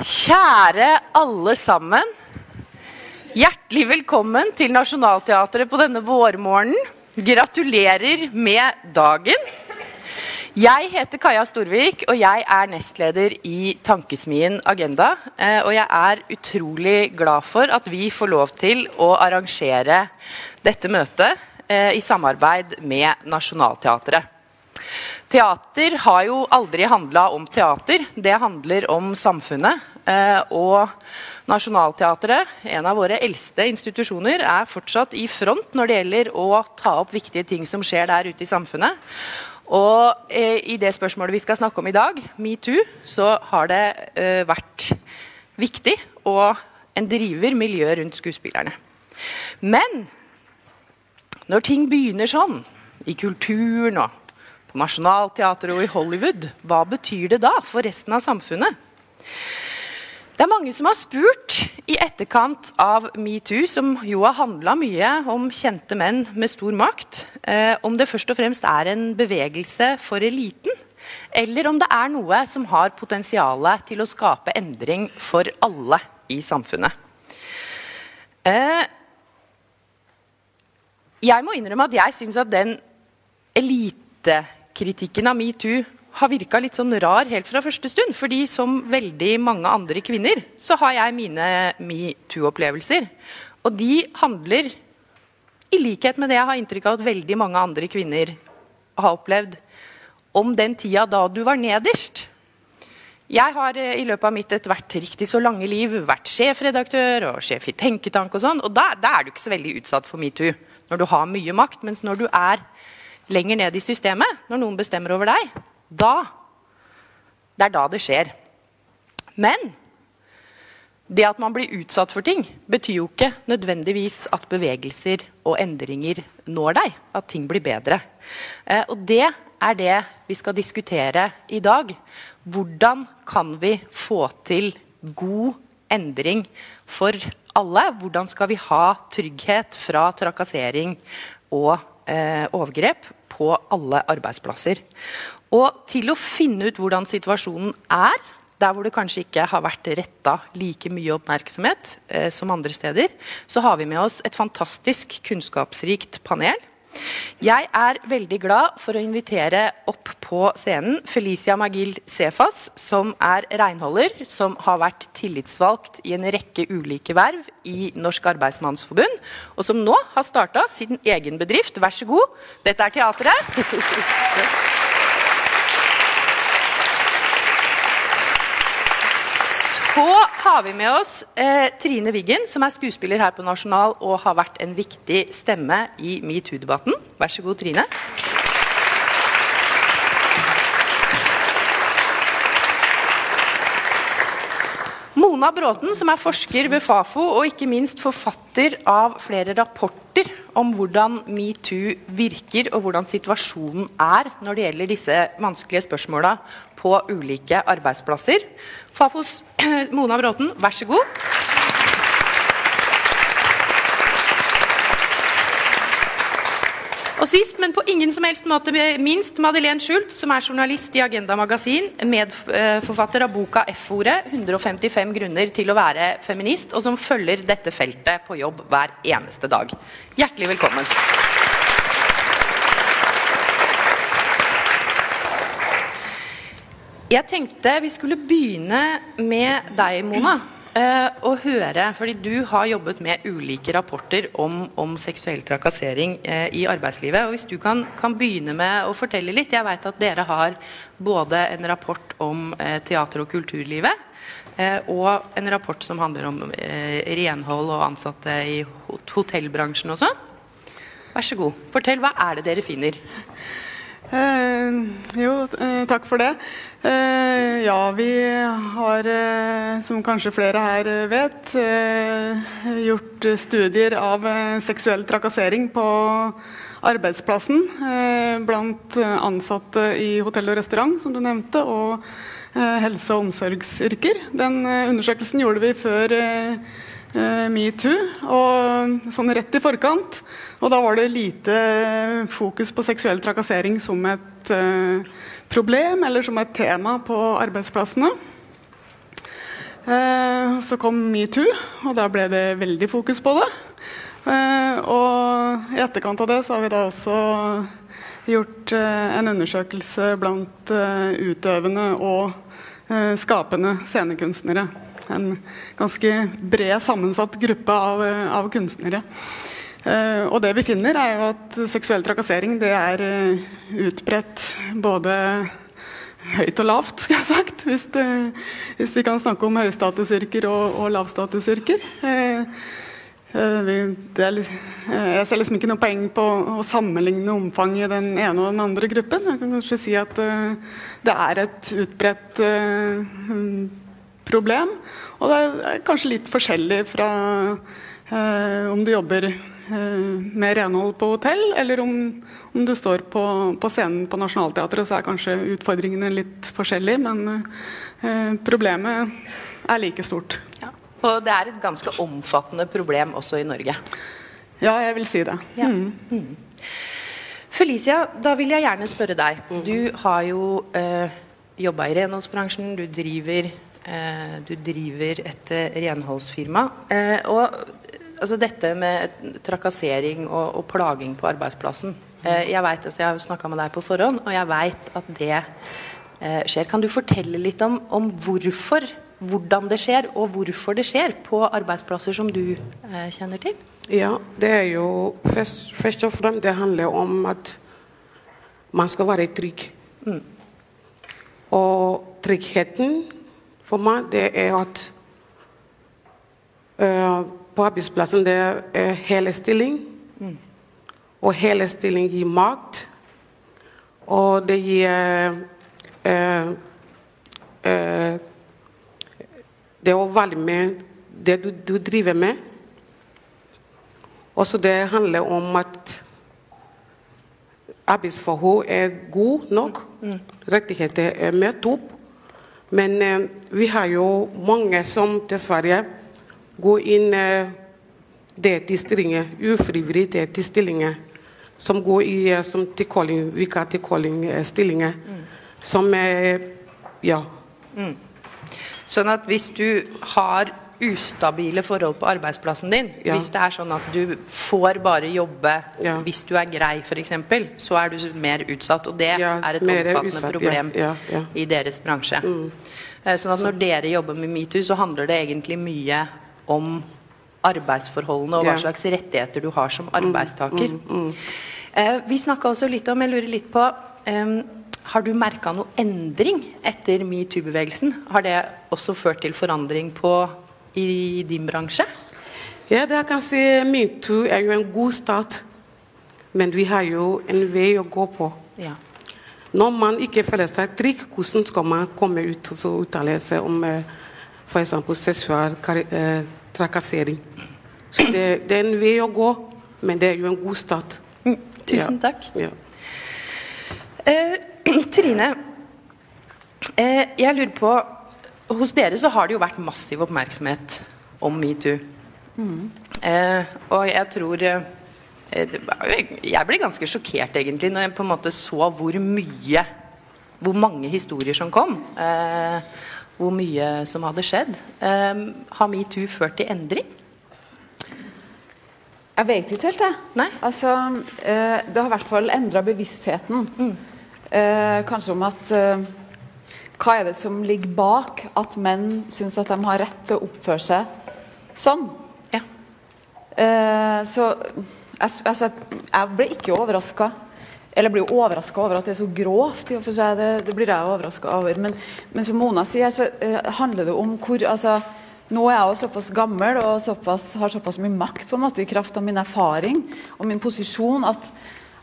Kjære alle sammen. Hjertelig velkommen til Nationaltheatret på denne vårmorgenen. Gratulerer med dagen. Jeg heter Kaja Storvik, og jeg er nestleder i Tankesmien Agenda. Eh, og jeg er utrolig glad for at vi får lov til å arrangere dette møtet eh, i samarbeid med Nationaltheatret. Teater har jo aldri handla om teater, det handler om samfunnet. Eh, og Nationaltheatret, en av våre eldste institusjoner, er fortsatt i front når det gjelder å ta opp viktige ting som skjer der ute i samfunnet. Og eh, i det spørsmålet vi skal snakke om i dag, metoo, så har det eh, vært viktig og en driver miljøet rundt skuespillerne. Men når ting begynner sånn, i kulturen og på Nationaltheatret og i Hollywood, hva betyr det da for resten av samfunnet? Det er mange som har spurt i etterkant av metoo, som jo har handla mye om kjente menn med stor makt, eh, om det først og fremst er en bevegelse for eliten, eller om det er noe som har potensial til å skape endring for alle i samfunnet. Eh, jeg må innrømme at jeg syns at den elitekritikken av metoo har virka litt sånn rar helt fra første stund. fordi som veldig mange andre kvinner så har jeg mine metoo-opplevelser. Og de handler, i likhet med det jeg har inntrykk av at veldig mange andre kvinner har opplevd, om den tida da du var nederst. Jeg har eh, i løpet av mitt etter hvert riktig så lange liv vært sjefredaktør og sjef i Tenketank. og sånn, og da, da er du ikke så veldig utsatt for metoo når du har mye makt. Mens når du er lenger ned i systemet, når noen bestemmer over deg, da Det er da det skjer. Men det at man blir utsatt for ting, betyr jo ikke nødvendigvis at bevegelser og endringer når deg. At ting blir bedre. Eh, og det er det vi skal diskutere i dag. Hvordan kan vi få til god endring for alle? Hvordan skal vi ha trygghet fra trakassering og eh, overgrep på alle arbeidsplasser? Og til å finne ut hvordan situasjonen er, der hvor det kanskje ikke har vært retta like mye oppmerksomhet eh, som andre steder, så har vi med oss et fantastisk kunnskapsrikt panel. Jeg er veldig glad for å invitere opp på scenen Felicia Magil Sefas, som er renholder, som har vært tillitsvalgt i en rekke ulike verv i Norsk Arbeidsmannsforbund, og som nå har starta sin egen bedrift. Vær så god, dette er teatret. Så har vi med oss eh, Trine Wiggen, som er skuespiller her på Nasjonal og har vært en viktig stemme i metoo-debatten. Vær så god, Trine. Mona Bråten, som er forsker ved Fafo og ikke minst forfatter av flere rapporter om hvordan metoo virker og hvordan situasjonen er når det gjelder disse vanskelige spørsmåla på ulike arbeidsplasser. Fafos Mona Bråten, vær så god. Og sist, men på ingen som helst måte minst, Madeleine Schultz, som er journalist i Agenda Magasin, medforfatter av boka F-ordet, 155 grunner til å være feminist, og som følger dette feltet på jobb hver eneste dag. Hjertelig velkommen. Jeg tenkte vi skulle begynne med deg, Mona. Uh, å høre, fordi Du har jobbet med ulike rapporter om, om seksuell trakassering uh, i arbeidslivet. og Hvis du kan, kan, begynne med å fortelle litt. Jeg vet at dere har både en rapport om uh, teater- og kulturlivet. og en rapport som handler om renhold og ansatte i hotellbransjen også. Vær så god. Fortell, hva er det dere finner? Eh, jo, eh, takk for det. Eh, ja, vi har, som kanskje flere her vet, gjort studier av seksuell trakassering på arbeidsplassen blant ansatte i hotell og restaurant, som du nevnte, og helse- og omsorgsyrker. Den undersøkelsen gjorde vi før metoo, og sånn rett i forkant. Og da var det lite fokus på seksuell trakassering som et uh, problem eller som et tema på arbeidsplassene. Eh, så kom metoo, og da ble det veldig fokus på det. Eh, og i etterkant av det så har vi da også gjort eh, en undersøkelse blant eh, utøvende og eh, skapende scenekunstnere. En ganske bred sammensatt gruppe av, av kunstnere. Uh, og det vi finner, er jo at seksuell trakassering det er uh, utbredt både høyt og lavt, skal jeg sagt. Hvis, det, hvis, vi kan snakke om høystatusyrker og, og lavstatusyrker. Uh, vi, er, jeg ser liksom ikke noe poeng på å sammenligne omfanget i den ene og den andre gruppen. Jeg kan kanskje si at det er et utbredt problem. Og det er kanskje litt forskjellig fra om du jobber Eh, med renhold på hotell, eller om, om du står på, på, scenen på Nationaltheatret, så er kanskje utfordringene litt forskjellige, men eh, problemet er like stort. Ja. Og det er et ganske omfattende problem også i Norge? Ja, jeg vil si det. Ja. Mm. Mm. Felicia, da vil jeg gjerne spørre deg. Du har jo eh, jobba i renholdsbransjen, du driver, eh, du driver et eh, renholdsfirma. Eh, og altså dette med trakassering og, og plaging på arbeidsplassen. Eh, jeg, vet, altså jeg har snakka med deg på forhånd, og jeg veit at det eh, skjer. Kan du fortelle litt om, om, hvorfor, hvordan det skjer, og hvorfor det skjer på arbeidsplasser som du eh, kjenner til? Ja, det er jo først, først og fremst det handler om at man skal være trygg. Mm. Og tryggheten for meg, det er at uh, på arbeidsplassen det er hele stilling. Mm. Og hele stilling gir makt. Og det gir uh, uh, Det å være med det du, du driver med. Også det handler om at arbeidsforhold er god nok. Mm. Rettigheter er møtt opp. Men eh, vi har jo mange som dessverre går inn eh, deltidsstillinger, ufrivillig deltidsstillinger, som går i eh, som tilkalling, vikartilkallingsstillinger. Mm. Som eh, Ja. Mm. Sånn at hvis du har ustabile forhold på arbeidsplassen din, ja. hvis det er sånn at du får bare jobbe ja. hvis du er grei, f.eks., så er du mer utsatt. Og det ja, er et omfattende utsatt, problem i deres bransje. Mm. Eh, sånn at når dere jobber med metoo, så handler det egentlig mye om arbeidsforholdene og hva slags rettigheter du har som mm, arbeidstaker. Mm, mm, eh, vi snakka også litt om, jeg lurer litt på eh, Har du merka noe endring etter metoo-bevegelsen? Har det også ført til forandring på, i din bransje? Ja, det jeg kan si metoo er jo en god start. Men vi har jo en vei å gå på. Ja. Når man ikke føler seg trygg, hvordan skal man komme ut og uttale seg om eh, f.eks. seksuell eh, trakassering. Så det, det, er en vei å gå, men det er jo en god start. Mm, tusen ja. takk. Ja. Eh, Trine, eh, jeg lurer på Hos dere så har det jo vært massiv oppmerksomhet om metoo. Mm. Eh, og jeg tror eh, Jeg ble ganske sjokkert egentlig når jeg på en måte så hvor mye Hvor mange historier som kom. Eh, hvor mye som hadde skjedd. Um, har metoo ført til endring? Jeg vet ikke helt, jeg. Nei? Altså, eh, det har i hvert fall endra bevisstheten. Mm. Eh, kanskje om at eh, Hva er det som ligger bak at menn syns at de har rett til å oppføre seg sånn? Ja. Eh, så altså, jeg ble ikke overraska eller blir overraska over at det er så grovt. i og for seg, Det, det blir jeg overraska over. Men, men, som Mona sier, så eh, handler det om hvor altså, Nå er jeg jo såpass gammel og såpass, har såpass mye makt på en måte i kraft av min erfaring og min posisjon at,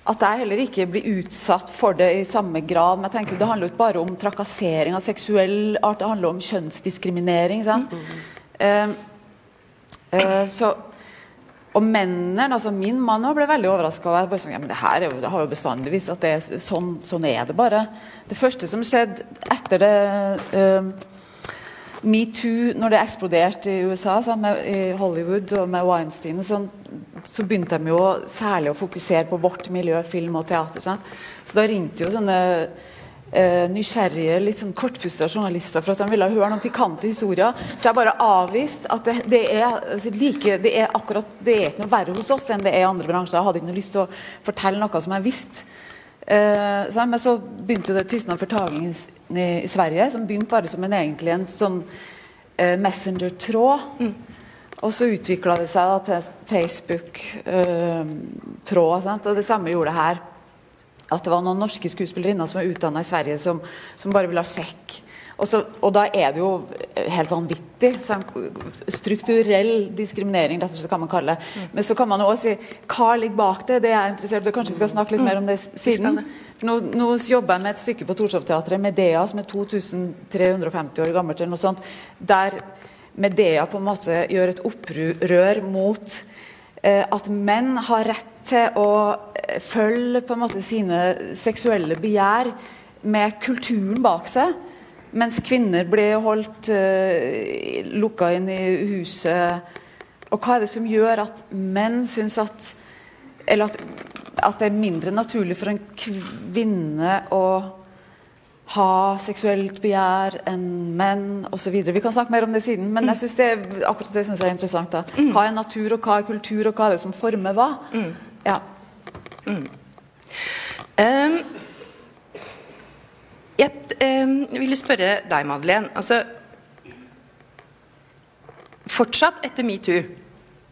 at jeg heller ikke blir utsatt for det i samme grad. Men jeg tenker Det handler jo ikke bare om trakassering av seksuell art, det handler om kjønnsdiskriminering. sant? Mm. Uh, uh, så og mennene, altså Min mann ble veldig overraska. Sånn, ja, det her det har jo bestandig vist at det er, sånn, sånn, er det bare. Det første som skjedde etter det uh, metoo, når det eksploderte i USA, så, med, i Hollywood og med Weinstein, sånn, så begynte de jo særlig å fokusere på vårt miljø, film og teater. Sånn. Så da ringte jo sånne eh, nysgjerrige, litt sånn kortpusta journalister for at de ville høre noen pikante historier. Så jeg bare avvist at det, det, er, altså, like, det er akkurat Det er ikke noe verre hos oss enn det er i andre bransjer. Jeg hadde ikke noe lyst til å fortelle noe som jeg visste. Eh, men så begynte det Tystnad for taging i, i, Sverige, som begynte bare som en egentlig en sånn eh, messenger-tråd. Mm. Og så utvikla det seg da, til Facebook-tråd. Eh, og det samme gjorde det her at det var noen norske skuespillerinner som var utdanna i Sverige, som, som, bare ville ha sjekk. Og, så, og, da er det jo helt vanvittig. Sånn, strukturell diskriminering, og slett kan man kalle det. Mm. Men så kan man jo også si hva ligger bak det. Det er interessert i. Kanskje vi skal snakke litt mm. mer om det siden. Nå, nå, jobber jeg med et stykke på Torshov-teatret, Medea, som er 2350 år gammelt, eller noe sånt, der Medea på en måte gjør et opprør mot at menn har rett til å følge på en måte sine seksuelle begjær med kulturen bak seg. Mens kvinner blir holdt uh, lukka inn i huset. Og hva er det som gjør at menn syns at Eller at, at det er mindre naturlig for en kvinne å ha seksuelt begjær enn menn osv. Vi kan snakke mer om det siden, men jeg synes det, akkurat det synes jeg er interessant. da. Mm. Hva er natur, og hva er kultur, og hva er det som former hva? Mm. Ja. Mm. Um, jeg um, ville spørre deg, Madeleine. Altså, fortsatt etter metoo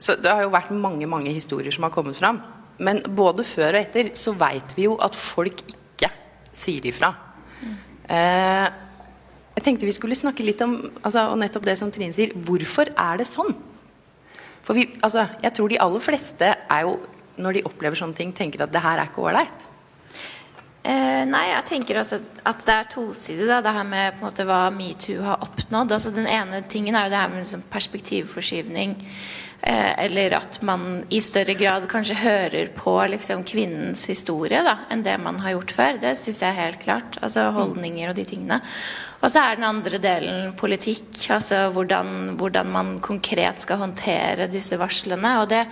så Det har jo vært mange mange historier som har kommet fram. Men både før og etter så veit vi jo at folk ikke sier ifra. Uh, jeg tenkte vi skulle snakke litt om altså, og nettopp det som Trine sier. Hvorfor er det sånn? For vi, altså, jeg tror de aller fleste er jo når de opplever sånne ting, tenker at det her er ikke ålreit? Eh, nei, jeg tenker altså at det er tosidig, det her med på en måte hva metoo har oppnådd. Altså Den ene tingen er jo det her med liksom perspektivforskyvning. Eh, eller at man i større grad kanskje hører på liksom, kvinnens historie da, enn det man har gjort før. Det syns jeg helt klart. Altså holdninger og de tingene. Og så er den andre delen politikk. Altså hvordan, hvordan man konkret skal håndtere disse varslene. Og det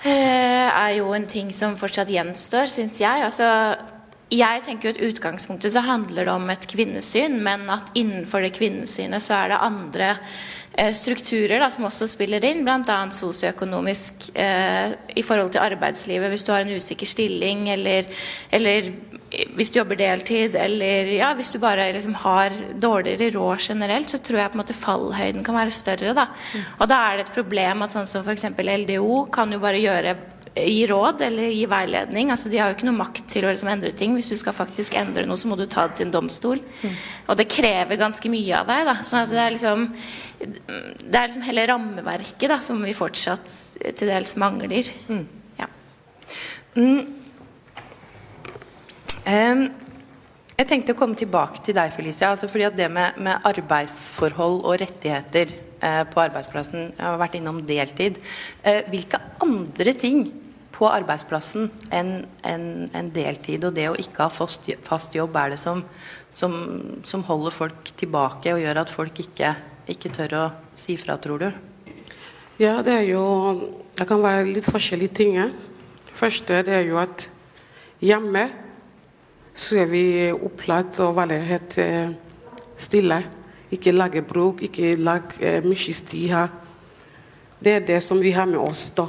Eh, er jo en ting som fortsatt gjenstår, syns jeg. Altså, jeg tenker jo at utgangspunktet så handler det om et kvinnesyn, men at innenfor det kvinnesynet så er det andre strukturer da, som også spiller inn, bl.a. sosioøkonomisk eh, i forhold til arbeidslivet. Hvis du har en usikker stilling, eller, eller hvis du jobber deltid, eller ja, hvis du bare liksom har dårligere råd generelt, så tror jeg på en måte fallhøyden kan være større. Da. Mm. Og da er det et problem at sånn som f.eks. LDO kan jo bare gjøre gi råd eller gi veiledning. altså De har jo ikke noe makt til å liksom endre ting. Hvis du skal faktisk endre noe, så må du ta det til en domstol. Mm. Og det krever ganske mye av deg. da, så altså det er liksom det er liksom hele rammeverket da, som vi fortsatt til dels mangler. Mm. Ja. Mm. Um, jeg tenkte å komme tilbake til deg, Felicia. Altså fordi at Det med, med arbeidsforhold og rettigheter på arbeidsplassen Jeg har vært innom deltid. Eh, hvilke andre ting på arbeidsplassen enn en, en deltid og det å ikke ha fast, jobb er det som, som, som, holder folk tilbake og gjør at folk ikke, ikke tør å si fra, tror du? Ja, det er jo Det kan være litt forskjellige ting. Det Første det er jo at hjemme så er vi opplært å være helt eh, stille. Ikke lage bråk, ikke lage eh, mye her. Det er det som vi har med oss. da.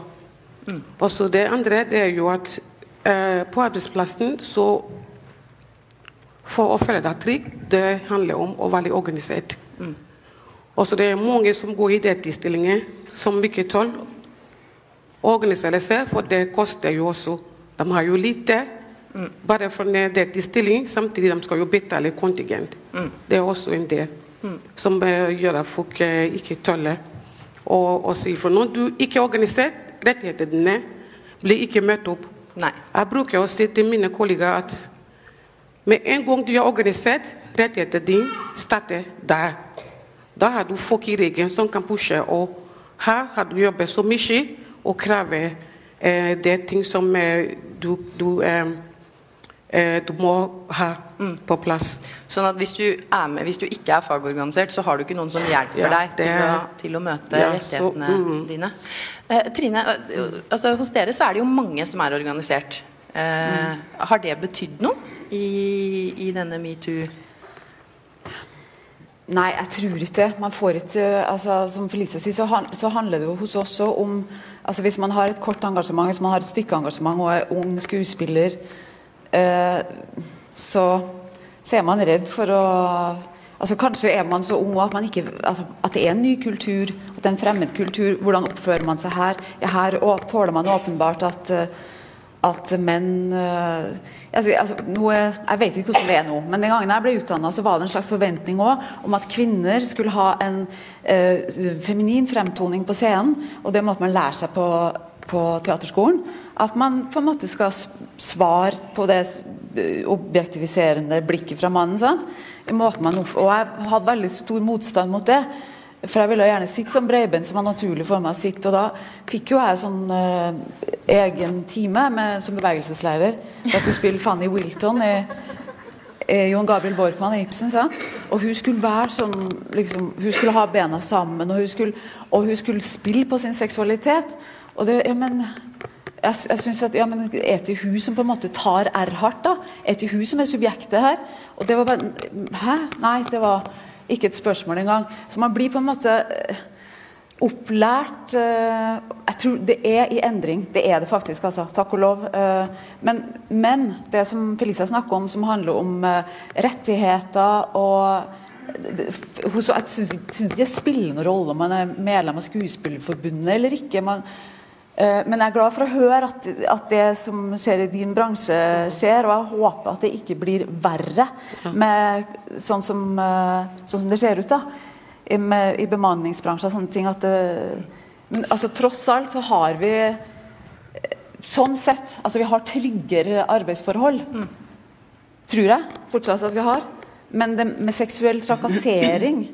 Mm. Og så Det andre det er jo at eh, på arbeidsplassen så For å føle deg trygg, det handler om å være organisert. Mm. Og så Det er mange som går i deltidsstillinger som ikke tåler å organisere seg, for det koster jo også. De har jo lite. Mm. Bare for det i stilling, samtidig de skal jo betale kontingent. Mm. Det er også en del mm. som gjør at folk uh, ikke tåler å si ifra. Når du ikke er organisert, rettighetene blir ikke møtt opp. Nei. Jeg bruker å si til mine kollegaer at med en gang du er organisert, rettighetene dine starter der. Da har du folk i ryggen som kan pushe, og her har du jobbet så mye og krever eh, det ting som eh, du, du eh, Eh, du må ha mm. på plass. Sånn at hvis du, med, hvis du, ikke er fagorganisert, så har du ikke noen som hjelper ja, deg til å, til å, møte ja, rettighetene så, mm. dine. Eh, Trine, altså, hos dere så er det jo mange som er organisert. Eh, mm. Har det betydd noe? i, i denne metoo? Nei, jeg tror ikke det. Man får ikke altså, Som Felicia sier, så, han, så, handler det jo hos oss også om altså Hvis man har et kort engasjement, hvis man har et stykkeengasjement og er ung skuespiller, eh, så, så, er man redd for å altså Kanskje er man så ung at, ikke, altså, at det er en ny kultur, at det er en fremmed kultur. Hvordan oppfører man seg her? Ja, her tåler man åpenbart at uh, at menn uh, altså, altså, noe, Jeg vet ikke hvordan det er nå, men den gangen jeg ble utdanna, var det en slags forventning også, om at kvinner skulle ha en eh, feminin fremtoning på scenen. Og det måtte man lære seg på, på teaterskolen. At man på en måte skal svare på det objektiviserende blikket fra mannen. Sant? Man, og jeg hadde veldig stor motstand mot det. For jeg ville gjerne sitte som breibeint, som var naturlig for meg å sitte. Og da fikk jo jeg sånn eh, egen time med, som bevegelseslærer. Jeg skulle spille Fanny Wilton i, i Jon Gabriel Borkmann i Ibsen. Sant? Og hun skulle være sånn liksom, Hun skulle ha bena sammen, og hun skulle, og hun skulle spille på sin seksualitet. Og det, ja, men jeg, jeg synes at, ja, men Er det hun som på en måte tar R hardt? da? Er det hun som er subjektet her? Og det var bare Hæ? Nei, det var ikke et spørsmål engang. Så man blir på en måte eh, opplært eh, Jeg tror det er i endring. Det er det faktisk, altså. Takk og lov. Eh, men, men det som Felicia snakker om, som handler om rettigheter og jeg syns ikke det spiller noen rolle om man er medlem av Skuespillerforbundet eller ikke. Man, men jeg er glad for å høre at, at, det som skjer i din bransje, skjer. Og jeg håper at det ikke blir verre med, sånn, som, eh, sånn, som, det ser ut da, i, med, i bemanningsbransjen og sånne ting. Det, men altså, tross alt så har vi eh, Sånn sett altså Vi har tryggere arbeidsforhold. Mm. Tror jeg fortsatt at vi har. Men det, med seksuell trakassering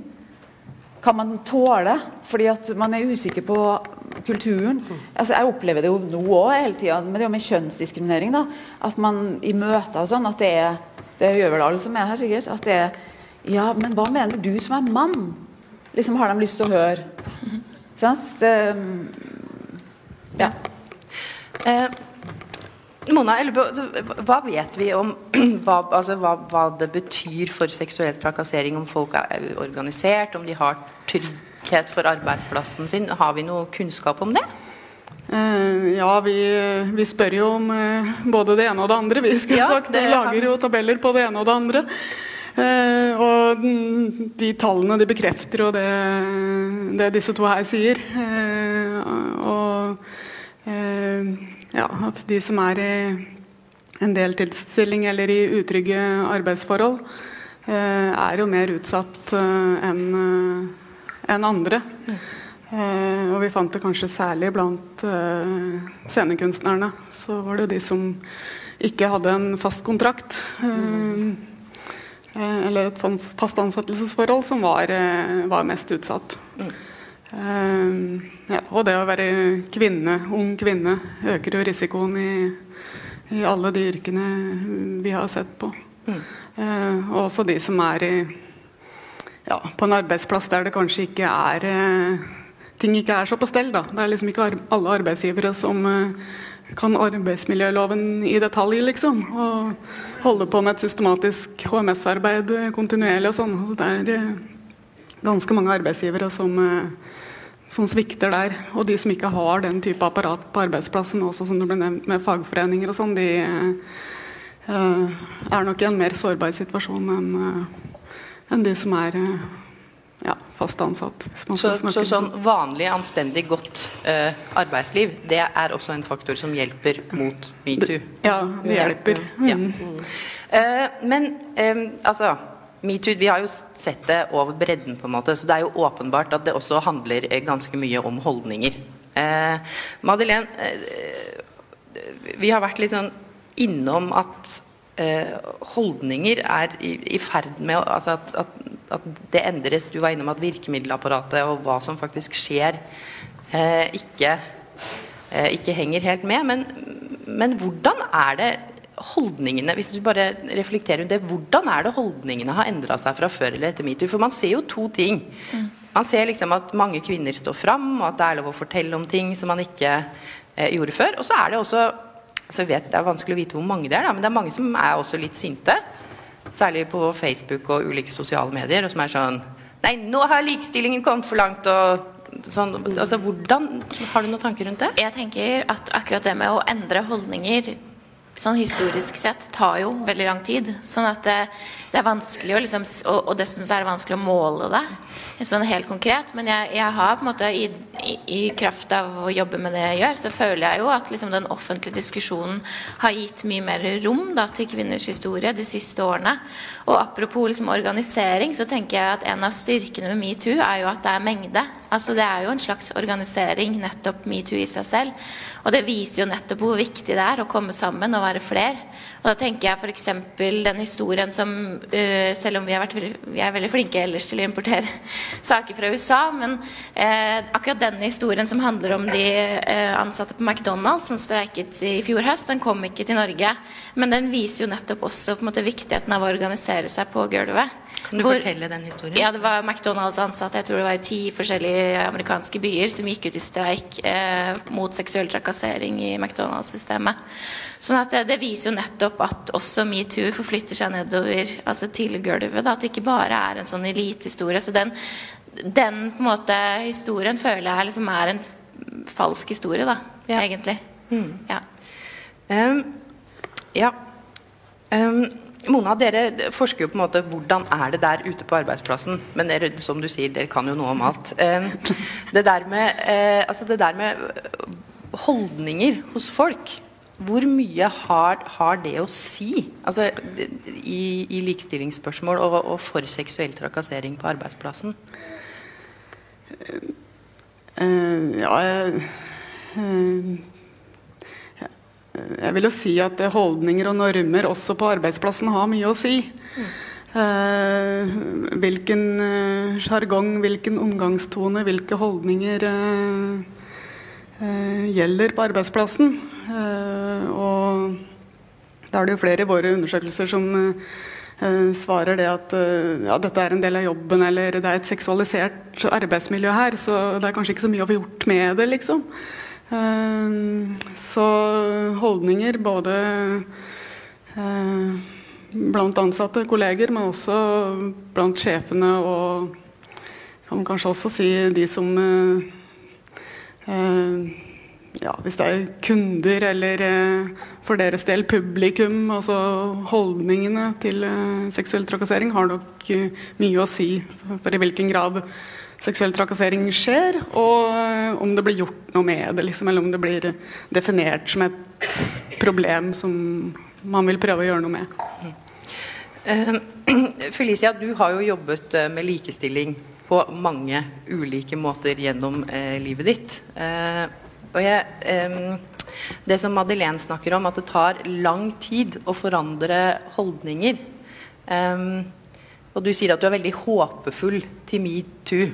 kan man tåle fordi at man er usikker på kulturen. Altså, jeg opplever det jo nå òg hele tida, men det er jo med kjønnsdiskriminering. da, At man i møter og sånn at det er Det gjør vel alle som er her, sikkert. At det er Ja, men hva mener du som er mann? Liksom har de lyst til å høre. Sånn? Det, ja. Eh, Mona, hva vet vi om hva, altså, hva, hva, det betyr for seksuell trakassering? Om folk er organisert, om de har trygghet for arbeidsplassen sin. Har vi noe kunnskap om det? Uh, ja, vi, vi, spør jo om uh, både det ene og det andre. Vi skal ja, sagt, det, lager jo tabeller på det ene og det andre. Uh, og de tallene de bekrefter jo det, det disse to her sier. og ja, at de som er i en deltidsstilling eller i utrygge arbeidsforhold, er jo mer utsatt enn enn andre. Eh, og vi fant det kanskje særlig blant eh, scenekunstnerne. Så var det jo de som ikke hadde en fast kontrakt. Eh, eh eller et fast ansettelsesforhold som var, eh, var mest utsatt. Mm. Ja, og det å være kvinne, ung kvinne øker jo risikoen i, i alle de yrkene vi har sett på. Mm. og også de som er i ja, på en arbeidsplass der det kanskje ikke er eh, ting ikke er så på stell. Da. Det er liksom ikke alle arbeidsgivere som eh, kan arbeidsmiljøloven i detalj, liksom. Og holde på med et systematisk HMS-arbeid kontinuerlig og sånn. Det er eh, ganske mange arbeidsgivere som, som, svikter der. Og de som ikke har den type apparat på arbeidsplassen, også som det ble nevnt med fagforeninger og sånn, de er nok i en mer sårbar situasjon enn enn de som er uh, ja, fast ansatt. Så, så, sånn vanlig, anstendig, godt uh, arbeidsliv, det er også en faktor som hjelper mot metoo? Ja, det hjelper. Mm. Ja. Uh, men um, altså Metoo, Vi har jo sett det over bredden, på en måte, så det er jo åpenbart at det også handler ganske mye om holdninger. Eh, Madeleine, vi har vært litt sånn innom at Eh, holdninger er i, i ferd med altså at, at, at, det endres. Du var innom at virkemiddelapparatet og hva som faktisk skjer, eh, ikke, eh, ikke, henger helt med. Men, men, hvordan er det holdningene Hvis du bare reflekterer rundt det, hvordan er det holdningene har endra seg fra før eller etter metoo? For man ser jo to ting. Mm. Man ser liksom at mange kvinner står fram, og at det er lov å fortelle om ting som man ikke eh, gjorde før. Og så er det også altså jeg vet Det er vanskelig å vite hvor mange det er, da, men det er mange som er også litt sinte. Særlig på Facebook og ulike sosiale medier. Og som er sånn Nei, nå har likestillingen kommet for langt. og sånn, altså hvordan, Har du noen tanker rundt det? Jeg tenker at akkurat det med å endre holdninger sånn historisk sett tar jo veldig lang tid. Sånn at det, det er vanskelig å liksom, og, og dessuten så er det vanskelig å måle det sånn helt konkret. Men jeg, jeg har på en måte i, i, i, kraft av å jobbe med det jeg gjør, så føler jeg jo at liksom den offentlige diskusjonen har gitt mye mer rom da, til kvinners historie de siste årene. Og apropos liksom organisering, så tenker jeg at en av styrkene med metoo er jo at det er mengde. Altså Det er jo en slags organisering, nettopp metoo i seg selv. Og det viser jo nettopp hvor viktig det er å komme sammen og være fler. Og da tenker jeg f.eks. den historien som uh, Selv om vi, vært, vi, er veldig flinke ellers til å importere saker fra USA, men uh, akkurat denne historien som handler om de uh, ansatte på McDonald's som streiket i fjor høst, den kom ikke til Norge. Men den viser jo nettopp også på en måte, viktigheten av å organisere seg på gulvet. Kan du Hvor, fortelle den historien? Ja, Det var McDonald's ansatte jeg tror det var i ti forskjellige amerikanske byer som gikk ut i streik eh, mot seksuell trakassering i McDonald's-systemet. Sånn at det, det, viser jo nettopp at også metoo forflytter seg nedover altså til gulvet. Da, at det ikke bare er en sånn elitehistorie. Så den, den måte historien føler jeg liksom er en falsk historie, da, ja. egentlig. Mm. Ja. Um, ja. Um, Mona, dere forsker jo på en måte hvordan er det der ute på arbeidsplassen. Men dere, som du sier, dere kan jo noe om alt. Det der med, uh, altså det der med holdninger hos folk hvor mye har, har, det å si altså, i, i likestillingsspørsmål og, og, for seksuell trakassering på arbeidsplassen? Uh, ja, uh, jeg vil jo si at holdninger og normer også på arbeidsplassen har mye å si. Eh, hvilken sjargong, hvilken omgangstone, hvilke holdninger gjelder på arbeidsplassen. Eh, og da er det jo flere i våre undersøkelser som eh, svarer det at ja, dette er en del av jobben, eller det er et seksualisert arbeidsmiljø her, så det er kanskje ikke så mye å få gjort med det, liksom. Så holdninger både eh, blant ansatte kolleger, men også blant sjefene og kan kanskje også si de som eh, eh, ja, hvis det er kunder eller for deres del publikum, altså holdningene til seksuell trakassering, har nok mye å si for i hvilken grad seksuell trakassering skjer, og eh, om det blir gjort noe med det, liksom, eller om det blir definert som et problem som man vil prøve å gjøre noe med. Felicia, du har jo jobbet med likestilling på mange ulike måter gjennom livet ditt. Og jeg, eh, det som Madeleine snakker om, at det tar lang tid å forandre holdninger. Eh, og du sier at du er veldig håpefull til metoo.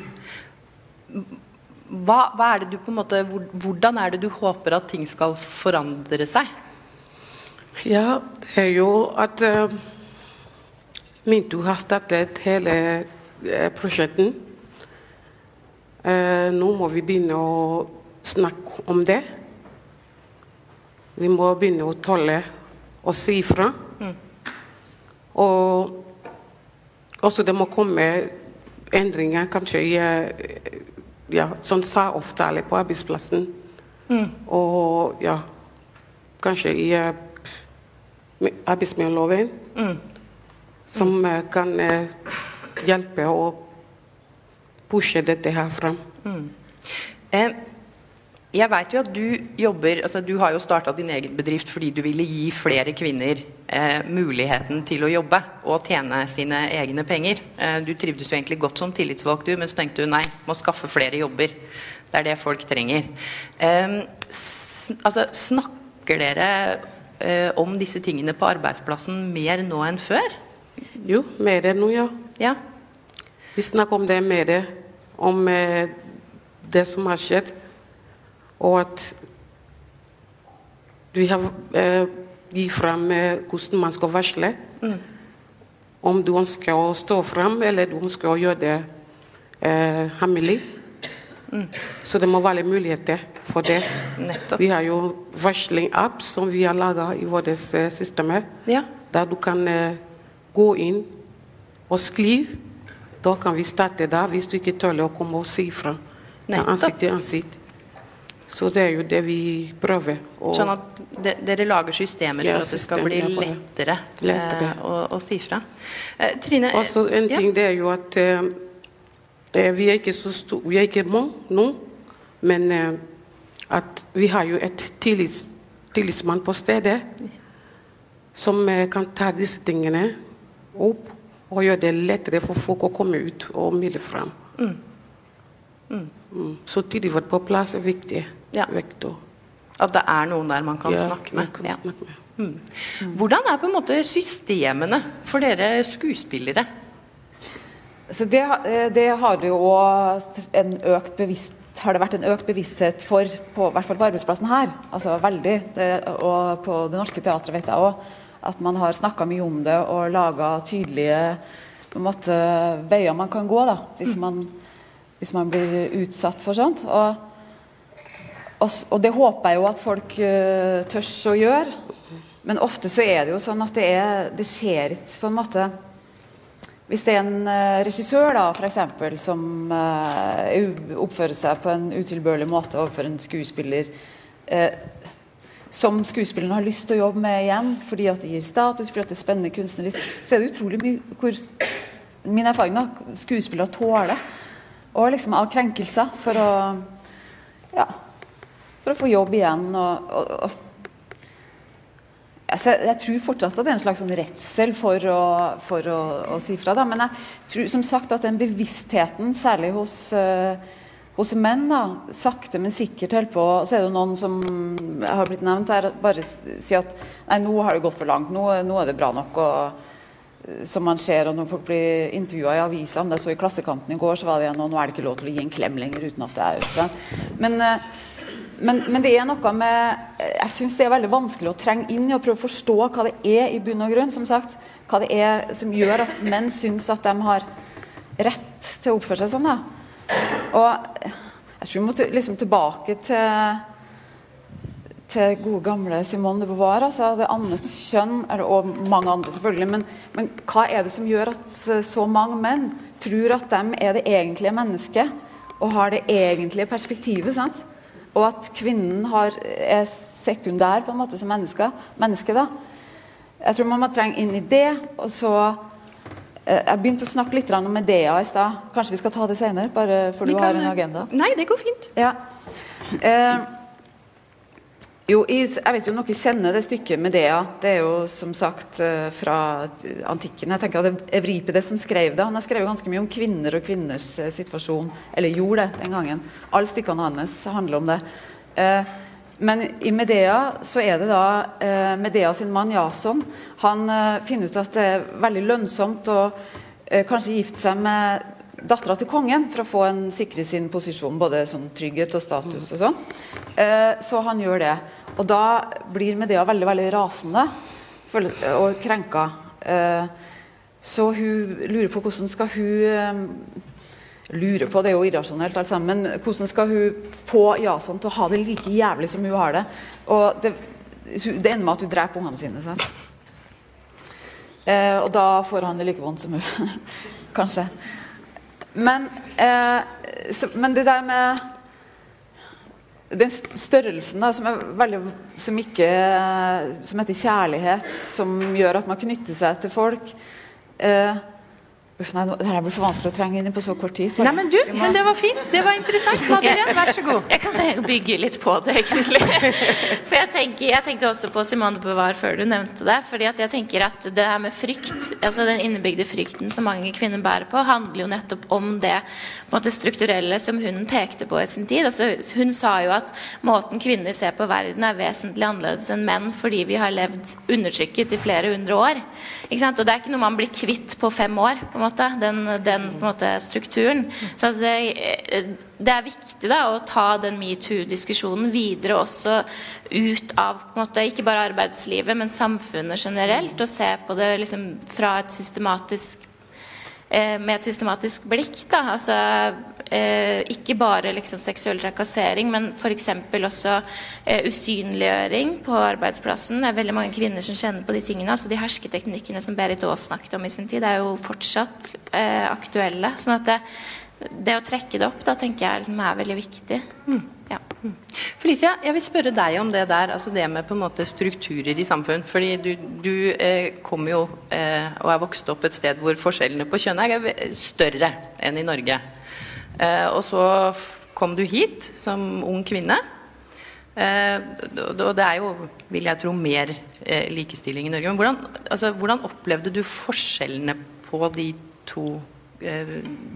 Hva, hva, er det du på en måte, hvordan er det du håper at ting skal forandre seg? Ja, det er jo at uh, metoo har startet hele uh, prosjektet. Uh, nå må vi begynne å snakke om det. Vi må begynne å tåle å si ifra. Mm. Og også det må komme endringer kanskje i ja, sånn sa-avtale på arbeidsplassen. Mm. Og ja, kanskje i uh, arbeidsmiljøloven. Mm. Som uh, kan uh, hjelpe å pushe dette her fram. Mm. Eh, jeg vet jo at du jobber altså Du har jo starta din egen bedrift fordi du ville gi flere kvinner eh, muligheten til å jobbe og tjene sine egne penger. Eh, du trivdes jo egentlig godt som tillitsvalgt, du, men så tenkte du nei, må skaffe flere jobber. Det er det folk trenger. Eh, altså, snakker dere eh, om disse tingene på arbeidsplassen mer nå enn før? Jo, mer enn nå, ja. ja. Vi snakker om det mer, om eh, det som har skjedd. Og at vi har eh, gitt fram eh, hvordan man skal varsle. Mm. Om du ønsker å stå fram, eller du ønsker å gjøre det eh, hemmelig. Så det må være muligheter for det. Nettopp. Vi har jo varsling-app som vi har laga i våre eh, systemer. Ja. Der du kan eh, gå inn og skrive. Da kan vi starte der, hvis du ikke tåler å komme og si fra. Ansikt til ansikt. Så det er jo det vi prøver. Sånn at de, dere lager systemer for at det skal bli lettere, Lettere. eh, å, å si fra. Eh, Trine eh, Også en ja. ting det er jo at eh, eh, vi er ikke så stor, vi er ikke mange nå, men eh, at vi har jo et tillits, tillitsmann på stedet som kan ta disse tingene opp og gjøre det lettere for folk å komme ut og melde fram. Mm. Så tidlig på plass er viktig. Ja. Vektor. At det er noen der man kan Ja, snakke med. man kan Ja. snakke med. Hvordan er på en måte systemene for dere skuespillere? Så det, eh, det har det jo en økt bevisst har det vært en økt bevissthet for, på, i hvert fall på arbeidsplassen her. altså veldig, det, Og på Det Norske Teatret vet jeg òg. At man har snakka mye om det og laga tydelige på en måte, veier man kan gå da, hvis man, hvis man blir utsatt for sånt. Og, og, det håper jeg jo at folk uh, tør å gjøre. Men ofte så er det jo sånn at det, er, det skjer ikke på en måte hvis det er en uh, regissør da, for eksempel, som uh, oppfører seg på en utilbørlig måte overfor en skuespiller som skuespilleren har lyst til å jobbe med igjen fordi at det gir status, fordi at det er spennende kunstnerisk, så er det utrolig mye hvor Min erfaring da, skuespillere tåler og liksom av krenkelser for å ja, for å få jobb igjen. og, og, og Altså, jeg tror fortsatt at det er en slags sånn redsel for å, for å, å si fra. Da. Men jeg tror som sagt at den bevisstheten, særlig hos, uh, hos menn, da, sakte, men sikkert holder på Så er det noen som har blitt nevnt her, bare sier at nei, nå har det gått for langt, nå, nå er det bra nok. og eh, som man ser og når folk blir intervjua i avisa, om det så i Klassekampen i går, så var det igjen og nå er det ikke lov til å gi en klem lenger uten at det er ute. Men, eh, men, men det er noe med Jeg syns det er veldig vanskelig å trenge inn i og prøve å forstå hva det er i bunn og grunn, som sagt. Hva det er som gjør at menn syns at de har rett til å oppføre seg sånn. Da. Og jeg tror vi må liksom tilbake til til gode gamle Simone de Beauvoir, altså det annet kjønn, og mange andre selvfølgelig. Men, men hva er det som gjør at så mange menn tror at de er det egentlige mennesket og har det egentlige perspektivet? sant? Og at kvinnen har, er sekundær på en måte som menneske, menneske da. Jeg tror man må trenge inn i det. og så eh, Jeg begynte å snakke litt om Medea i stad. Kanskje vi skal ta det senere? Bare for du kan- har en agenda? Nei, det går fint. Ja. Eh, jo, jeg vet jo dere kjenner det stykket Medea. Det er jo som sagt eh, fra antikken. Jeg tenker at det Evripides som skrev det. Han har skrevet ganske mye om kvinner og kvinners eh, situasjon. Eller gjorde det den gangen. Alle stykkene hans handler om det. Eh, men i Medea så er det da Medea sin mann Jason. Han finner ut at det er veldig lønnsomt å kanskje gifte seg med dattera til kongen for å få en sikre sin posisjon, både sånn trygghet og status og sånn. Eh, så han gjør det. Og da blir Medea veldig veldig rasende og krenka. Eh, så hun lurer på hvordan skal hun eh, Lurer på, det er jo irrasjonelt, alt sammen, men hvordan skal hun få Jason til å ha det like jævlig som hun har det? Og det, det ender med at hun dreper ungene sine. Sant? Og da får han det like vondt som hun, kanskje. Men, eh, så, men det der med den størrelsen da, som, veldig, som, ikke, som heter kjærlighet, som gjør at man knytter seg til folk eh, Uff, nei, det her blir for vanskelig å trenge inn i på så kort tid. for- Nei, men du, men det var fint. Det var interessant. Madeleine, vær så god. Jeg kan bygge litt på det, egentlig. For jeg, tenker, jeg tenkte også på Simone de Beauvoir før du nevnte det. fordi at jeg tenker at det her med frykt, altså den innebygde frykten som mange kvinner bærer på, handler jo nettopp om det på en måte, strukturelle som hun pekte på i sin tid. Altså, hun sa jo at måten kvinner ser på verden er vesentlig annerledes enn menn fordi vi har levd undertrykket i flere hundre år. Og det er ikke noe man blir kvitt på fem år, på en måte, den, den en måte, strukturen. Så det, det er viktig da, å ta den metoo-diskusjonen videre også ut av måte, ikke bare arbeidslivet, men samfunnet generelt, og se på det liksom, fra et systematisk eh, med et systematisk blikk. Da. Altså, eh, ikke bare liksom seksuell trakassering, men f.eks. også eh, usynliggjøring på arbeidsplassen. Det er veldig mange kvinner som kjenner på de tingene. altså De hersketeknikkene som Berit Aas snakket om i sin tid, er jo fortsatt eh, aktuelle. sånn at det, det, å trekke det opp da tenker jeg liksom er veldig viktig. Mm. Ja. Felicia, jeg vil spørre deg om det der, altså det med på en måte strukturer i samfunn. fordi du, du eh, kom jo eh, og er vokst opp et sted hvor forskjellene på kjønn er større enn i Norge. Eh, og så kom du hit som ung kvinne. Eh, og det er jo, vil jeg tro, mer eh, likestilling i Norge. Men hvordan, altså, hvordan opplevde du forskjellene på de to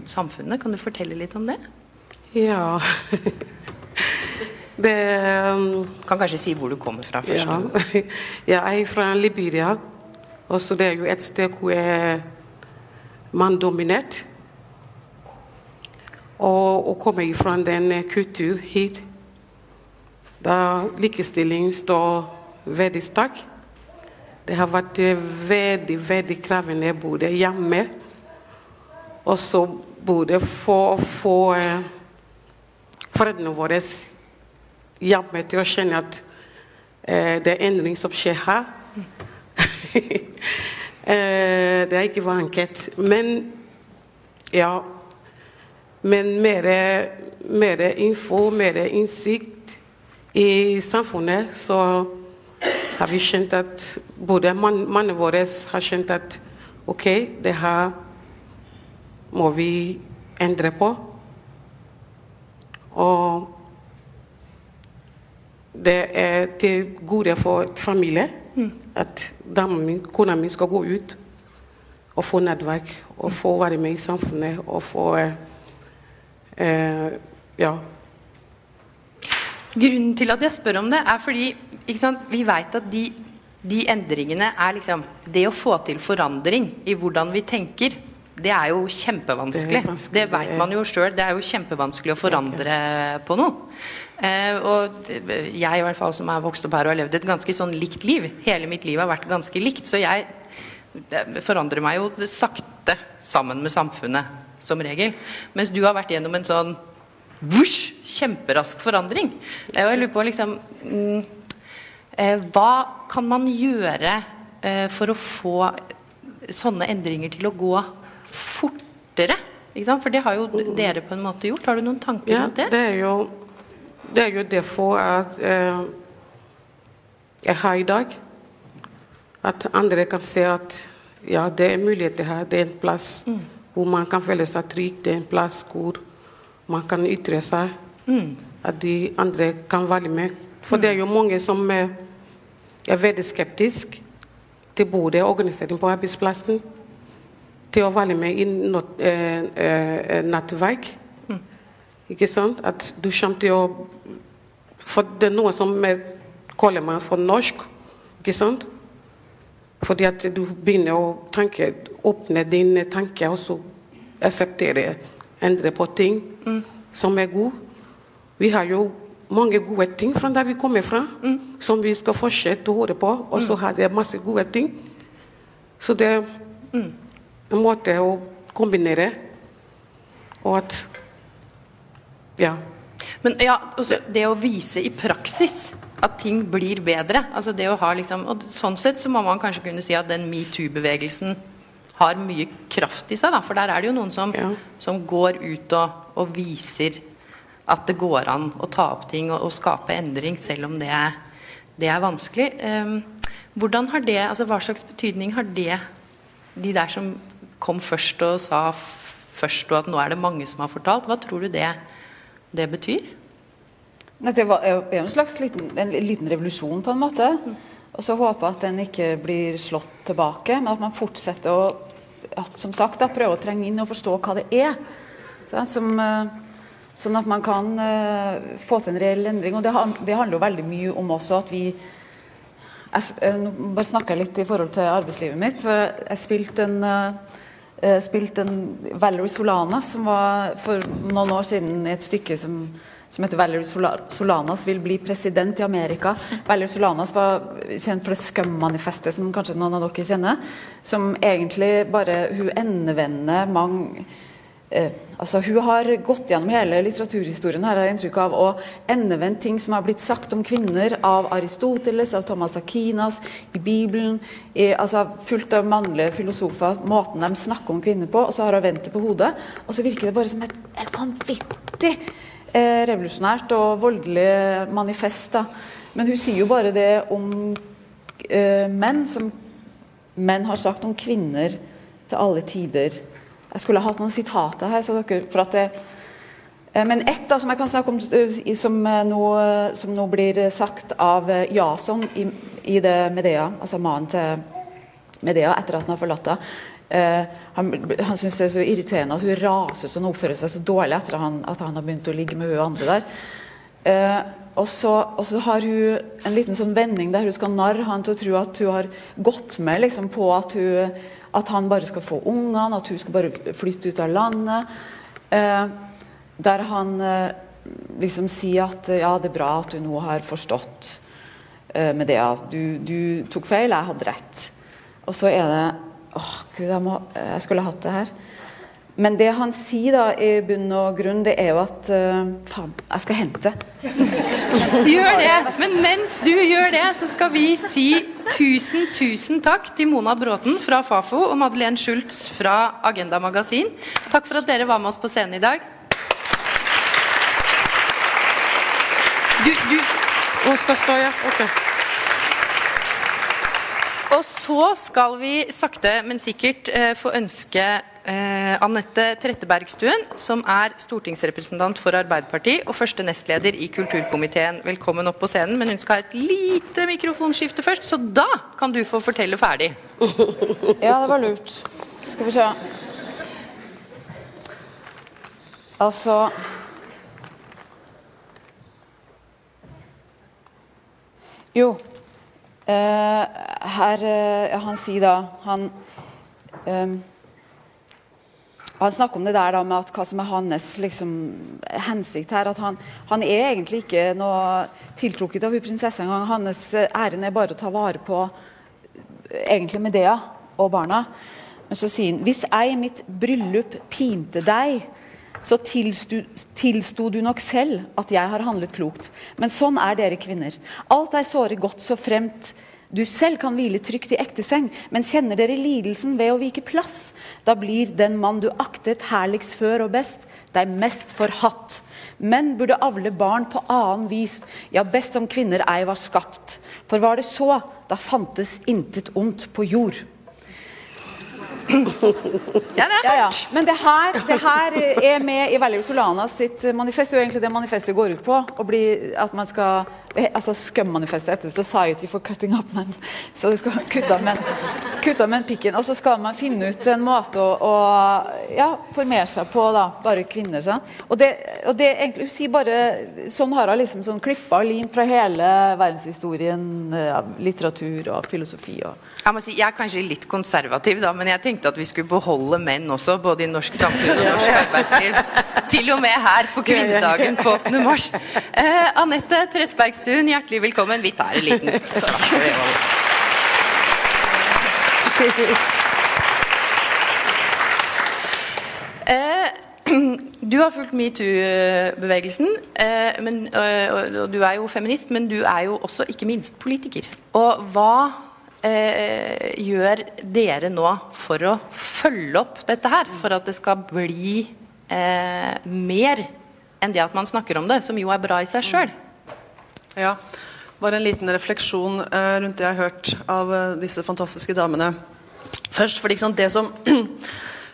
samfunnene? Kan du fortelle litt om det? Ja Det um, Kan kanskje si hvor du kommer fra først? Ja. Jeg er fra Liberia. Også det er jo et sted hvor er mannsdominert. Og å komme fra den kultur hit da likestilling står veldig sterk. Det har vært veldig veldig krevende både hjemme og så både for å få eh, foreldrene våre hjemme til å kjenne at eh, det er endring som skjer her. eh, det er ikke enkelt. Men ja Men mer, mer info, mer innsikt i samfunnet, så har vi kjent at både mannen vår har kjent at OK, det her må vi endre på. Og det er til gode for familie mm. at damen min, kona mi skal gå ut og få nettverk og få være med i samfunnet og få eh, Ja. Grunnen til at jeg spør om det, er fordi sant, vi vet at de, de endringene er liksom Det å få til forandring i hvordan vi tenker, det er jo kjempevanskelig. Det, det vet man jo sjøl. Det er jo kjempevanskelig å forandre på noe. Eh, og jeg i hvert fall som er vokst opp her og har levd et ganske sånn likt liv. Hele mitt liv har vært ganske likt. Så jeg forandrer meg jo sakte sammen med samfunnet, som regel. Mens du har vært gjennom en sånn vush, kjemperask forandring. Og jeg lurer på liksom mm, eh, Hva kan man gjøre eh, for å få sånne endringer til å gå fortere? For det har jo dere på en måte gjort. Har du noen tanker ja, rundt det? det er jo det er jo derfor at eh, jeg har i dag. At andre kan se at ja, det er muligheter her. Det er en plass mm. Hvor man kan føle seg trygg. Det er en plass hvor man kan ytre seg. Mm. At de andre kan være med. For mm. det er jo mange som er, er veldig skeptiske til både organisering på arbeidsplassen, til å være med i eh, eh, nettverk. Ikke sant? At du kommer til å For det er noe som kaller man for norsk. Ikke sant? Fordi at du begynner å tenke, åpne dine tanker og så akseptere, endre på ting mm. som er gode. Vi har jo mange gode ting fra der vi kommer fra, mm. som vi skal fortsette å høre på. Og så mm. har det masse gode ting. Så det er mm. en måte å kombinere. Og at ja. Men ja, det å vise i praksis at ting blir bedre altså det å ha liksom, og Sånn sett så må man kanskje kunne si at den metoo-bevegelsen har mye kraft i seg. Da, for der er det jo noen som, ja. som går ut og, og, viser at det går an å ta opp ting og, og skape endring, selv om det er, det er vanskelig. Um, hvordan har det, altså Hva slags betydning har det, de der som kom først og sa først, og at nå er det mange som har fortalt? Hva tror du det det betyr? Det er jo en slags liten, en liten revolusjon, på en måte. Og så håpe at den ikke blir slått tilbake, men at man fortsetter å som sagt, da, prøve å trenge inn og forstå hva det er. Som, eh, sånn at man kan uh, få til en reell endring. Og det, handler jo veldig mye om også at vi jeg, Nå bare snakker jeg litt i forhold til arbeidslivet mitt. for Jeg spilte en spilt en Valerie Solana, som var for noen år siden i et stykke som, som heter Valerie Solanas vil bli president i Amerika. Valerie Solanas var kjent for det Scum-manifestet, som kanskje noen av dere kjenner. Som egentlig bare Hun endevender mange eh, altså Hun har gått gjennom hele litteraturhistorien her, har jeg inntrykk av, og endevendt ting som har blitt sagt om kvinner av Aristoteles, av Thomas Akinas, i Bibelen. I, altså Fullt av mannlige filosofer. Måten de snakker om kvinner på. Og så har hun vendt det på hodet. Og så virker det bare som et helt vanvittig eh, revolusjonært og voldelig manifest. da. Men hun sier jo bare det om eh, menn som menn har sagt om kvinner til alle tider. Jeg skulle ha hatt noen sitater her. dere, for at det, eh, men ett da, som jeg kan snakke om eh, som nå, som nå blir sagt av Jason i, i det Medea, altså mannen til Medea etter at han har forlatt henne. Eh, han han syns det er så irriterende at hun raser sånn og oppfører seg så dårlig etter han, at han har begynt å ligge med hun andre der. Eh, og, så, og så har hun en liten sånn vending der hun skal narre han til å tro at hun har gått med liksom, på at, hun, at han bare skal få ungene, at hun skal bare flytte ut av landet. Eh, der han liksom sier at ja, det er bra at hun nå har forstått med det. Du, du tok feil, jeg hadde rett. Og så er det Åh, gud, jeg, må, jeg skulle hatt det her. Men det han sier da i bunn og grunn, det er jo at uh, Faen, jeg skal hente. Gjør det! Men mens du gjør det, så skal vi si tusen, tusen takk til Mona Bråten fra Fafo og Madeleine Schultz fra Agenda Magasin. Takk for at dere var med oss på scenen i dag. Du, du Hun skal stå, ja. Ok. Og så skal vi sakte, men sikkert eh, få ønske eh, Anette Trettebergstuen, som er stortingsrepresentant for Arbeiderpartiet og første nestleder i kulturkomiteen, velkommen opp på scenen. Men hun skal ha et lite mikrofonskifte først, så da kan du få fortelle ferdig. Ja, det var lurt. Skal vi se. Altså Jo. Eh, her eh, Han sier da Han eh, han snakker om det der da med at hva som er hans liksom, hensikt her. At han, han er egentlig ikke noe tiltrukket av hun prinsessa engang. Hans ærend er bare å ta vare på egentlig Medea og barna. Men så sier han hvis ei mitt bryllup pinte deg, så tilsto, du nok selv at jeg har handlet klokt. Men sånn er dere kvinner. Alt er såre godt så fremt du selv kan hvile trygt i ekte seng, men kjenner dere lidelsen ved å vike plass? Da blir den mann du aktet herligst før og best, deg mest forhatt. Menn burde avle barn på annen vis, ja, best om kvinner ei var skapt. For var det så, da fantes intet ondt på jord. Ja, det er Ja, ja. Men det her, det her er med i Valerio Solanas sitt manifest. Det er jo egentlig det manifestet går ut på. Bli, at man skal, altså Scum-manifestet etter Society for Cutting Up Men. Så du skal kutte av men, men, pikken. Og så skal man finne ut en måte å, å ja, formere seg på, da. Bare kvinner. Sånn. Og det, og det egentlig, Hun sier bare Sånn har hun liksom sånn klippa og limt fra hele verdenshistorien. Ja, litteratur og filosofi. og Jeg må si, jeg er kanskje litt konservativ, da, men jeg tenkte at vi skulle beholde menn også, både i norsk samfunn og norsk arbeidsliv. Til og med her på kvinnedagen på 8. mars. Eh, Anette Trettebergstuen, hjertelig velkommen. Vi tar en liten klapp for det også. Eh, Du har fulgt metoo-bevegelsen, eh, øh, og, du er jo feminist, men du er jo også ikke minst politiker. Og hva eh, gjør dere nå for å følge opp dette her? For at det skal bli eh, mer enn det at man snakker om det, som jo er bra i seg sjøl. Ja, bare en liten refleksjon eh, rundt det jeg har hørt av eh, disse fantastiske damene. Først, ikke sant, det som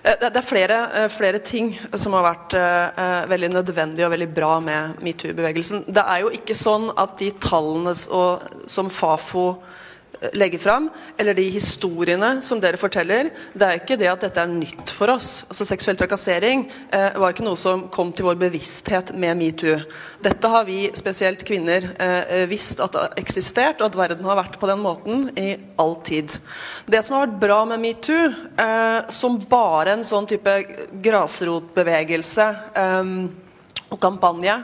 Eh, det er flere, flere ting som har vært eh, veldig nødvendig og veldig bra med metoo-bevegelsen. Det er jo ikke sånn at de tallene og, som Fafo legger fram, eller de historiene som dere forteller, det er ikke det at dette er nytt for oss. Altså Seksuell trakassering eh, var ikke noe som kom til vår bevissthet med metoo. Dette har vi, spesielt kvinner, eh, eh, visst at det har eksistert, og at verden har vært på den måten i all tid. Det som har vært bra med metoo, eh, som bare en sånn type grasrotbevegelse eh, og kampanje,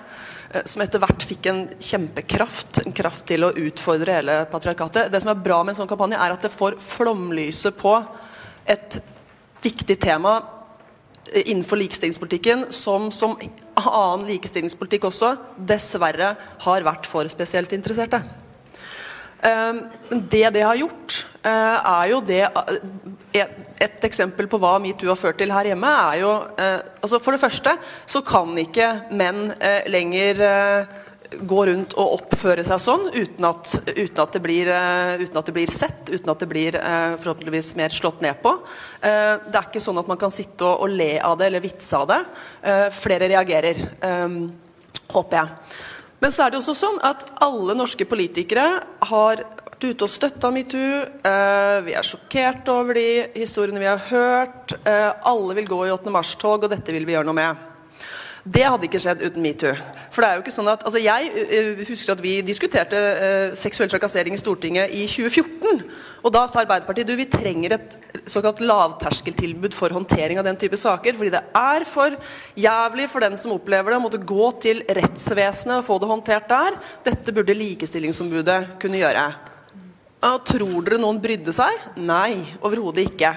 som etter hvert fikk en kjempekraft, en kraft til å utfordre hele patriarkatet. Det som er bra med en sånn kampanje, er at det får flomlyset på et viktig tema eh, innenfor likestillingspolitikken, som som annen likestillingspolitikk også, dessverre har vært for spesielt interesserte. Um, det det har gjort, er jo det et, eksempel på hva metoo har ført til her hjemme, er jo eh, altså For det første så kan ikke menn eh, lenger gå rundt og oppføre seg sånn uten at, uten at, det, blir, uten at det blir sett, uten at det blir forhåpentligvis mer slått ned på. det er ikke sånn at man kan sitte og, og le av det eller vitse av det. flere reagerer, håper jeg. Men så er det også sånn at alle norske politikere har vært ute og støtta metoo. Eh, vi er sjokkert over de historiene vi har hørt. Eh, alle vil gå i 8. mars-tog, og dette vil vi gjøre noe med. Det hadde ikke skjedd uten metoo. For det er jo ikke sånn at altså Jeg uh, husker at vi diskuterte seksuell trakassering i Stortinget i 2014. Og da sa Arbeiderpartiet du, vi trenger et såkalt lavterskeltilbud for håndtering av den type saker. Fordi det er for jævlig for den som opplever det, å måtte gå til rettsvesenet og få det håndtert der. Dette burde Likestillingsombudet kunne gjøre. Tror dere noen brydde seg? Nei, overhodet ikke.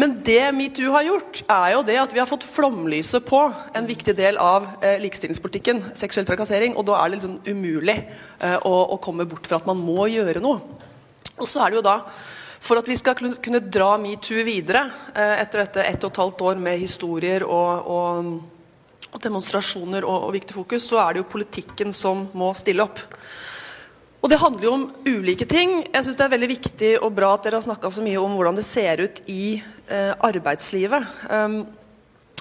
Men det metoo har gjort, er jo det at vi har fått flomlyset på en viktig del av eh, likestillingspolitikken, seksuell trakassering. Og da er det liksom umulig eh, å, å, komme bort fra at man må gjøre noe. Og så er det jo da for at vi skal kunne dra metoo videre eh, etter dette ett og et halvt år med historier og, og, og demonstrasjoner og, og viktig fokus, så er det jo politikken som må stille opp. Og Det handler jo om ulike ting. Jeg synes Det er veldig viktig og bra at dere har snakka så mye om hvordan det ser ut i eh, arbeidslivet. Um,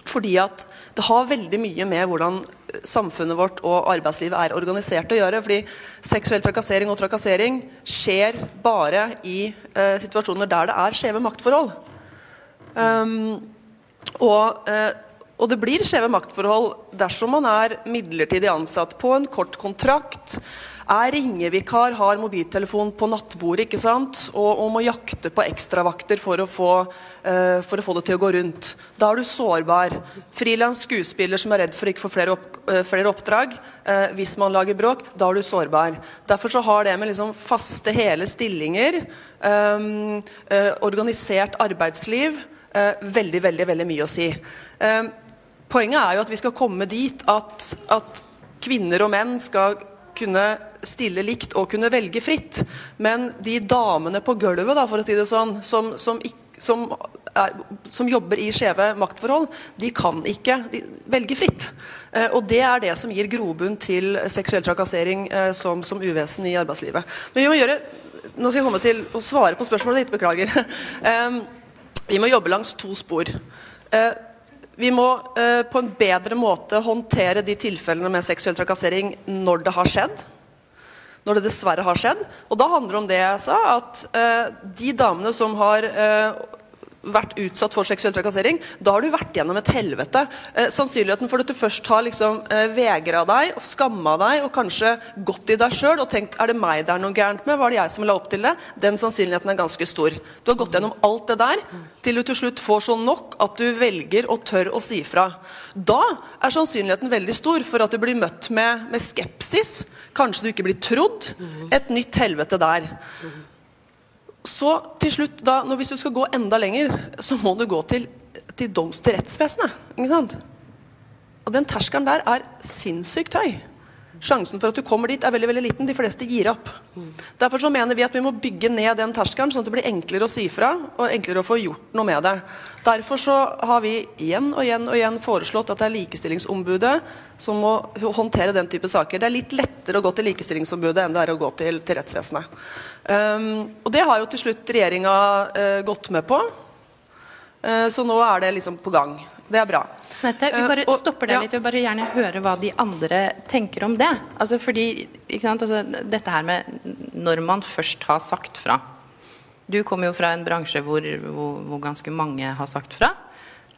fordi at det har veldig mye med hvordan samfunnet vårt og arbeidslivet er organisert å gjøre. Fordi seksuell trakassering og trakassering skjer bare i eh, situasjoner der det er skjeve maktforhold. Um, og, eh, og det blir skjeve maktforhold dersom man er midlertidig ansatt på en kort kontrakt er ringevikar, har mobiltelefon på nattbordet ikke sant? Og, og må jakte på ekstravakter for, uh, for å få det til å gå rundt. Da er du sårbar. Frilans skuespiller som er redd for å ikke få flere, opp, uh, flere oppdrag uh, hvis man lager bråk, da er du sårbar. Derfor så har det med liksom faste, hele stillinger, um, organisert arbeidsliv, veldig, veldig, veldig mye å si. Um, poenget er jo at vi skal komme dit at, at kvinner og menn skal kunne stille likt og kunne velge fritt. Men de damene på gulvet da, for å si det sånn, som, som, som, er, som jobber i skjeve maktforhold, de kan ikke de velge fritt. Eh, og det er det som gir grobunn til seksuell trakassering eh, som, som uvesen i arbeidslivet. Men vi må gjøre Nå skal jeg komme til å svare på spørsmålet ditt. Beklager. Eh, vi må jobbe langs to spor. Eh, vi må eh, på en bedre måte håndtere de tilfellene med seksuell trakassering når det har skjedd når det dessverre har skjedd. Og da handler det om det jeg sa, at eh, de damene som har eh, vært utsatt for seksuell trakassering, da har du vært gjennom et helvete. Eh, sannsynligheten for at du først har liksom, eh, vegra deg og skamma deg og kanskje gått i deg sjøl og tenkt er det meg det er noe gærent med, var det jeg som la opp til det, den sannsynligheten er ganske stor. Du har gått gjennom alt det der til du til slutt får sånn nok at du velger og tør å si fra. Da er sannsynligheten veldig stor for at du blir møtt med, med skepsis. Kanskje du ikke blir trodd. Et nytt helvete der. Så til slutt, da, når, hvis du skal gå enda lenger, så må du gå til, til doms til rettsvesenet. Ikke sant? Og den terskelen der er sinnssykt høy. Sjansen for at du kommer dit, er veldig veldig liten. De fleste gir opp. Derfor så mener vi at vi må bygge ned den terskelen, sånn at det blir enklere å si fra og enklere å få gjort noe med det. Derfor så har vi igjen og igjen og igjen foreslått at det er Likestillingsombudet som må håndtere den type saker. Det er litt lettere å gå til Likestillingsombudet enn det er å gå til, til rettsvesenet. Um, og det har jo til slutt regjeringa uh, gått med på. Uh, så nå er det liksom på gang. Det er bra. Nette, vi bare uh, stopper deg litt og bare gjerne høre hva de andre tenker om det. Altså fordi, altså, Dette her med når man først har sagt fra. Du kommer jo fra en bransje hvor, hvor, hvor ganske mange har sagt fra.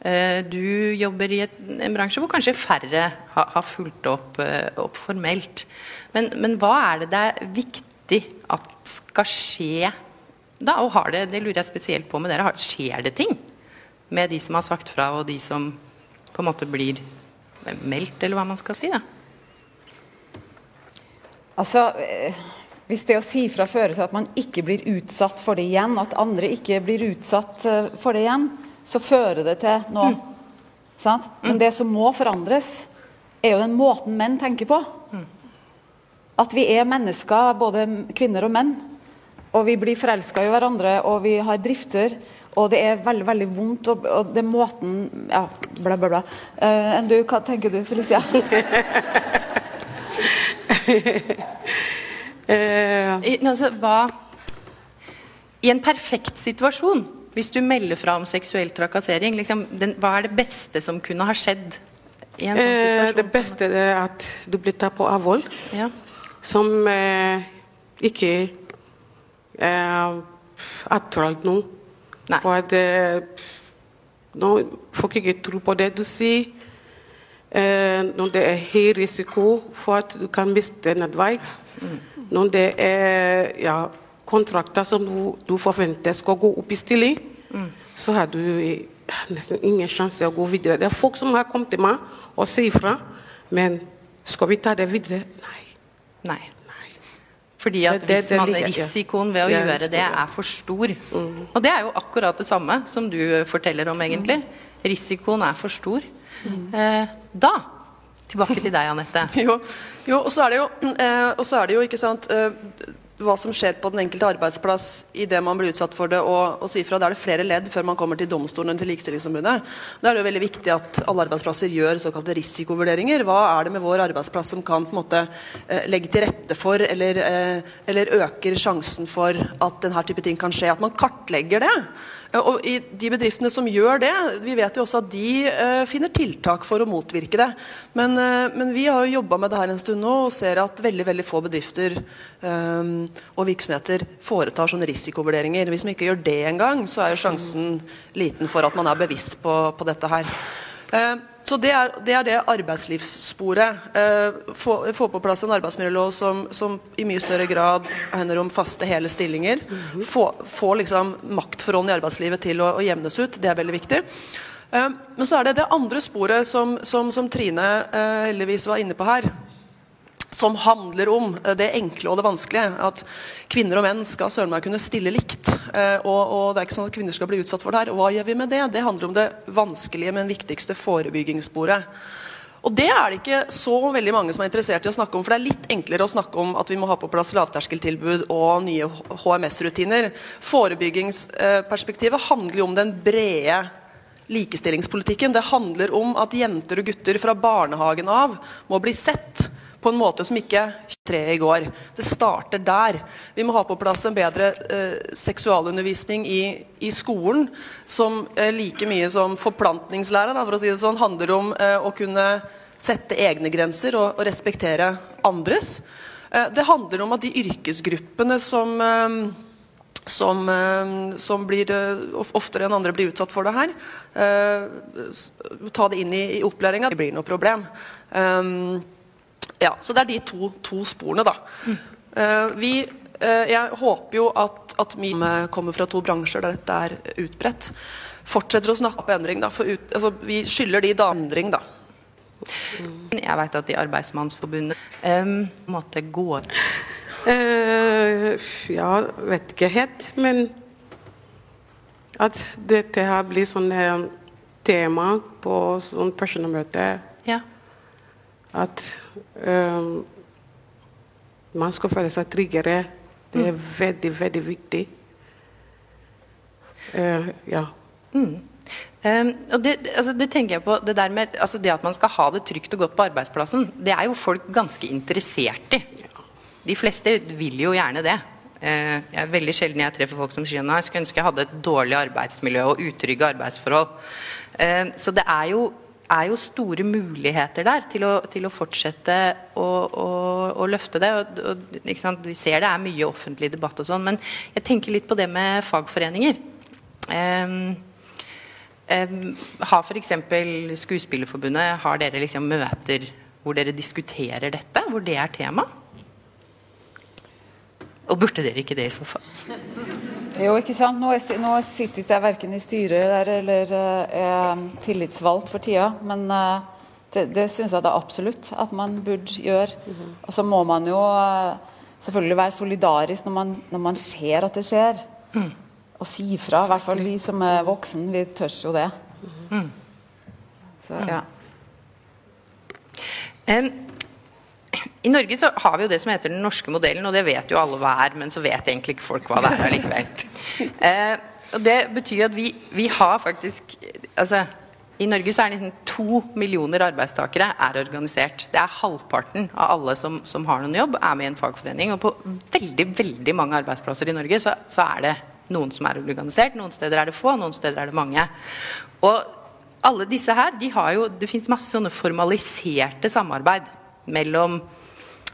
Uh, du jobber i et, en bransje hvor kanskje færre har, har fulgt opp, uh, opp formelt. Men, men, hva er det det er viktig at skal skje da? Og har det, det lurer jeg spesielt på med dere, skjer det ting med de som har sagt fra, og de som på en måte blir meldt, eller hva man skal si? da? Altså, eh, Hvis det å si fra fører til at man ikke blir utsatt for det igjen, at andre ikke blir utsatt eh, for det igjen, så fører det til noe. Mm. Sant? Men det som må forandres, er jo den måten menn tenker på. At vi er mennesker, både kvinner og menn. Og vi blir forelska i hverandre, og vi har drifter. Og det er veldig veldig vondt, og, og det er måten Ja, bla, bla, bla. Eh, enn du, hva tenker du, Felicia? uh, I, altså, hva I en perfekt situasjon, hvis du melder fra om seksuell trakassering, liksom, den, hva er det beste som kunne ha skjedd i en sånn eh, situasjon? det beste er at du blir tatt på alvor, Ja. som ikke ikke uh, attrakt noe. Nei. For at eh, nå, folk ikke tror på det du sier. Eh, når det er høy risiko for at du kan miste nettverk. Når det er ja, kontrakter som du, du forventer skal gå opp i stilling, så har du eh, nesten ingen sjanse å gå videre. Det er folk som har kommet til meg og sier ifra, men skal vi ta det videre? Nei. Nei. Fordi at Det- det- det risikoen ved å Ja, gjøre det er for stor. Og det er jo akkurat det samme som du forteller om, egentlig. Risikoen er for stor. Eh, da Tilbake til deg, Anette. Jo, jo og så er det jo, eh, og så er det jo ikke sant eh, hva som skjer på den enkelte arbeidsplass idet man blir utsatt for det, og, og si fra. Da er det flere ledd før man kommer til domstolen enn til Likestillingsombudet. Da er det jo veldig viktig at alle arbeidsplasser gjør såkalte risikovurderinger. Hva er det med vår arbeidsplass som kan på en måte eh, legge til rette for, eller, eh, eller øker sjansen for at denne type ting kan skje? At man kartlegger det. Ja, Og i De bedriftene som gjør det, vi vet jo også at de eh, finner tiltak for å motvirke det. Men, eh, men vi har jo jobba med det her en stund nå og ser at veldig veldig få bedrifter um, og virksomheter foretar sånne risikovurderinger. Hvis man ikke gjør det engang, så er jo sjansen liten for at man er bevisst på, på dette her. Eh, så det er, det er det arbeidslivssporet. Eh, få, få på plass en arbeidsmiljølov som, som i mye større grad handler om faste, hele stillinger. Få, få liksom maktforholdene i arbeidslivet til å, å jevnes ut. Det er veldig viktig. Eh, men så er det det andre sporet som, som, som Trine eh, heldigvis var inne på her som handler om eh, det enkle og det vanskelige. At kvinner og menn skal søren meg kunne stille likt. Eh, og, og det er ikke sånn at kvinner skal bli utsatt for det her. Hva gjør vi med det? Det handler om det vanskelige, men viktigste forebyggingssporet. Og det er det ikke så veldig mange som er interessert i å snakke om. For det er litt enklere å snakke om at vi må ha på plass lavterskeltilbud og nye HMS-rutiner. Forebyggingsperspektivet handler jo om den brede likestillingspolitikken. Det handler om at jenter og gutter fra barnehagen av må bli sett på en måte som ikke tre i går. Det starter der. Vi må ha på plass en bedre eh, seksualundervisning i, i skolen, som eh, like mye som forplantningslære for å si det sånn, handler om eh, å kunne sette egne grenser og, og respektere andres. Eh, det handler om at de yrkesgruppene som eh, som, eh, som blir, eh, oftere enn andre blir utsatt for det her. Eh, ta det inn i, i opplæringa. Det blir noe problem. Um, ja, så det er de to, to sporene, da. Eh, vi, eh, jeg håper jo at, at vi kommer fra to bransjer der dette er utbredt, fortsetter å snakke opp endring. Da, for ut, altså, vi skylder de da endring, da. Jeg vet at i Arbeidsmannsforbundet um, måtte gå uh, ja, vet ikke helt, men at dette her blir sånn eh, tema på sånn personalmøte Ja. At eh, man skal føle seg tryggere. Det er veldig, veldig viktig. Uh, ja. Um, og det, altså det tenker jeg på Det der med altså det at man skal ha det trygt og godt på arbeidsplassen, det er jo folk ganske interessert i. De fleste vil jo gjerne det. Uh, jeg er veldig sjelden jeg treffer folk som sier at jeg skulle ønske jeg hadde et dårlig arbeidsmiljø og utrygge arbeidsforhold. Uh, så det er jo, er jo store muligheter der til å, til å fortsette å, å, å løfte det. Og, og? Vi ser det er mye offentlig debatt og sånn, men jeg tenker litt på det med fagforeninger. Um, um, har f.eks. Skuespillerforbundet Har dere liksom møter hvor dere diskuterer dette? Hvor det er tema? Og burde dere ikke det i så fall? Jo, ikke sant. Nå, er, nå sitter jeg verken i styret der eller eh, er tillitsvalgt for tida, men eh, det, det syns jeg da absolutt at man burde gjøre. Og så må man jo eh, selvfølgelig være solidarisk når man, når man ser at det skjer. Og si ifra. I hvert fall vi som er voksen, vi tør jo det. Så, ja. Em, I Norge så har vi jo det som heter den norske modellen, og det vet jo alle hva er, men så vet egentlig ikke folk hva det er allikevel. Eh, og det betyr at vi, vi har faktisk altså, I Norge så er nesten to millioner arbeidstakere er organisert. Det er halvparten av alle som, som har noen jobb, er med i en fagforening. Og på veldig veldig mange arbeidsplasser i Norge så, så er det noen som er organisert. Noen steder er det få, noen steder er det mange. Og alle disse her, de har jo, Det fins masse sånne formaliserte samarbeid mellom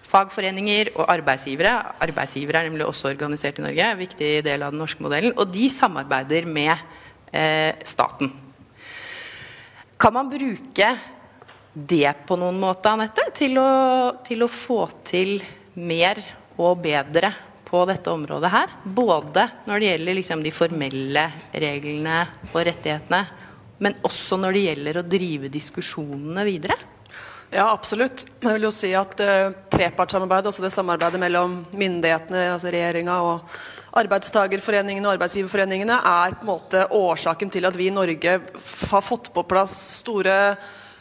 fagforeninger og arbeidsgivere. Arbeidsgivere er nemlig også organisert i Norge, en viktig del av den norske modellen. Og de samarbeider med eh, staten. Kan man bruke det på noen måte, Anette, til å, til å få til mer og bedre på dette området her? Både når det gjelder liksom de formelle reglene og rettighetene, men også når det gjelder å drive diskusjonene videre? Ja, absolutt. Jeg vil jo si at uh, trepartssamarbeidet, altså det samarbeidet mellom myndighetene, altså regjeringa og arbeidstagerforeningene og arbeidsgiverforeningene, er på en måte årsaken til at vi i Norge har fått på plass store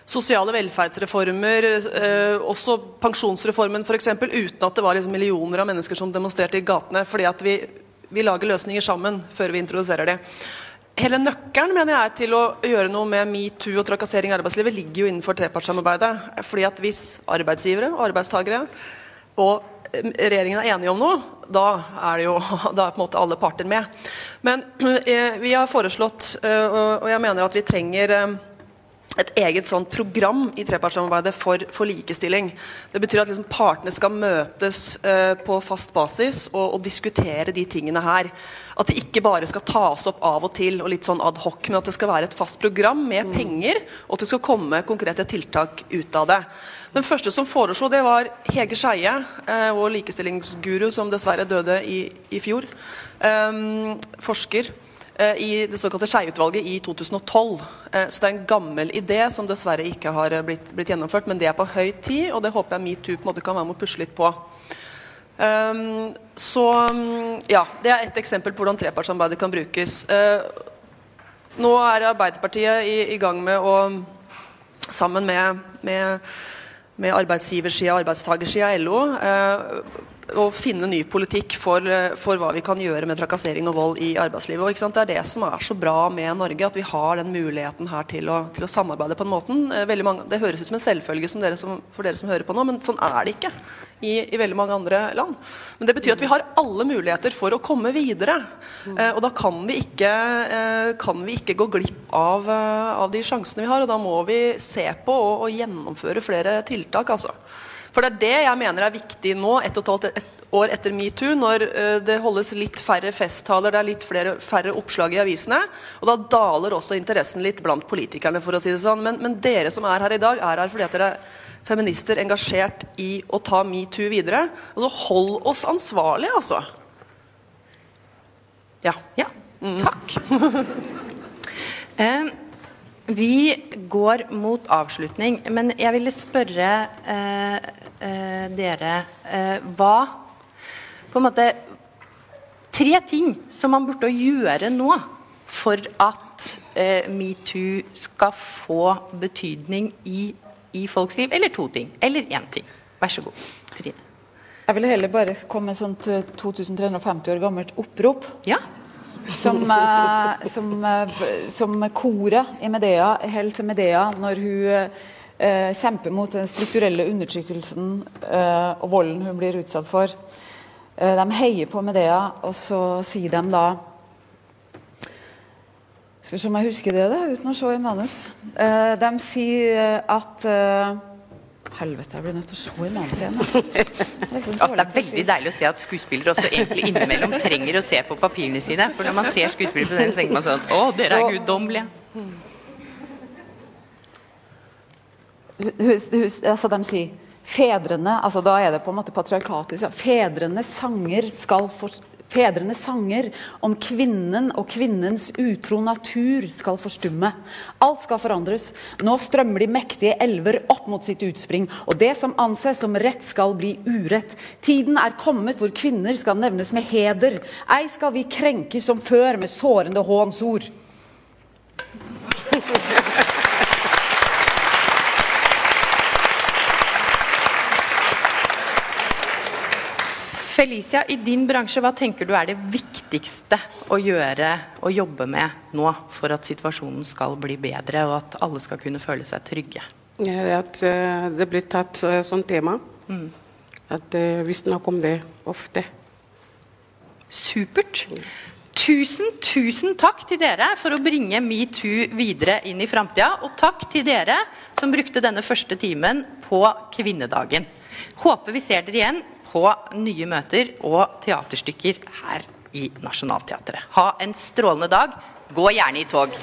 sosiale velferdsreformer, eh, også pensjonsreformen f.eks., uten at det var liksom millioner av mennesker som demonstrerte i gatene, fordi at vi, vi lager løsninger sammen før vi introduserer det. Hele nøkkelen mener jeg, til å gjøre noe med metoo og trakassering i arbeidslivet ligger jo innenfor trepartssamarbeidet. Fordi at Hvis arbeidsgivere og arbeidstakere og eh, regjeringen er enige om noe, da er, det jo, da er på en måte alle parter med. Men eh, vi har foreslått, eh, og jeg mener at vi trenger et eget sånt program i trepartssamarbeidet for, for, likestilling. Det betyr at liksom partene skal møtes uh, på fast basis og, og, diskutere de tingene her. At det ikke bare skal tas opp av og til og litt sånn ad hoc, men at det skal være et fast program med mm. penger, og at det skal komme konkrete tiltak ut av det. Den første som foreslo det, var Hege Skeie, uh, vår likestillingsguru som dessverre døde i, i fjor. Um, forsker Eh, i det såkalte Skei-utvalget i 2012. Eh, så det er en gammel idé som dessverre ikke har eh, blitt, blitt gjennomført, men det er på høy tid, og det håper jeg metoo på en måte kan være med å pusle litt på. Um, så mm, ja, Det er ett eksempel på hvordan trepartssamarbeidet kan brukes. Nå er Arbeiderpartiet i, i, gang med å, sammen med, med, med arbeidsgiversida og arbeidstagersida, LO, å finne ny politikk for, eh, for, hva vi kan gjøre med trakassering og vold i arbeidslivet. Og, det er det som er så bra med Norge, at vi har den muligheten her til å, til å samarbeide på en måten. Eh, det høres ut som en selvfølge som dere som, for dere som hører på nå, men sånn er det ikke i, i, veldig mange andre land. Men det betyr at vi har alle muligheter for å komme videre. Eh, og da kan vi ikke, kan vi ikke gå glipp av, av, de sjansene vi har, og da må vi se på og, og gjennomføre flere tiltak, altså. For det er det jeg mener er viktig nå, ett og et halvt år etter metoo, når uh, det holdes litt færre festtaler, det er litt flere, færre oppslag i avisene. Og da daler også interessen litt blant politikerne, for å si det sånn. Men, men dere som er her i dag, er her fordi at dere er feminister engasjert i å ta metoo videre. Altså hold oss ansvarlige, altså. Ja. ja. Mm. Takk. um, Vi går mot avslutning, men jeg ville spørre eh, eh, dere eh, hva På en måte Tre ting som man burde gjøre nå for at eh, metoo skal få betydning i, i, folks liv. Eller to ting. Eller én ting. Vær så god, Trine. Jeg ville heller bare komme med sånt 2350 år gammelt opprop. Ja som, eh, som, eh, som koret i Medea helt til Medea når hun eh, kjemper mot den strukturelle undertrykkelsen eh, og volden hun blir utsatt for. Eh, de heier på Medea, og så sier de da Skal vi se om jeg husker det, da, uten å se i manus. Eh, de sier at Helvete, jeg blir nødt til å se i manuset igjen. Altså. Det, er det er veldig deilig å se at skuespillere også egentlig innimellom trenger å se på papirene sine. For når man ser skuespillere på den, så tenker man sånn Å, dere er guddommelige. Altså, de sier fedrene altså Da er det på en måte patriarkatet. Fedrenes sanger skal for, Fedrenes sanger om kvinnen og kvinnens utro natur skal forstumme. Alt skal forandres. Nå strømmer de mektige elver opp mot sitt utspring, og det som anses som rett, skal bli urett. Tiden er kommet hvor kvinner skal nevnes med heder. Ei skal vi krenkes som før med sårende hånsord. Felicia, i din bransje, hva tenker du er det viktigste å gjøre og jobbe med nå for at situasjonen skal bli bedre, og at alle skal kunne føle seg trygge? At eh, det blir tatt uh, som tema. At uh, vi snakker om det ofte. Supert. Tusen, tusen takk til dere for å bringe metoo videre inn i framtida. Og takk til dere som brukte denne første timen på kvinnedagen. Håper vi ser dere igjen på nye møter og teaterstykker her i Nationaltheatret. Ha en strålende dag. Gå gjerne i tog.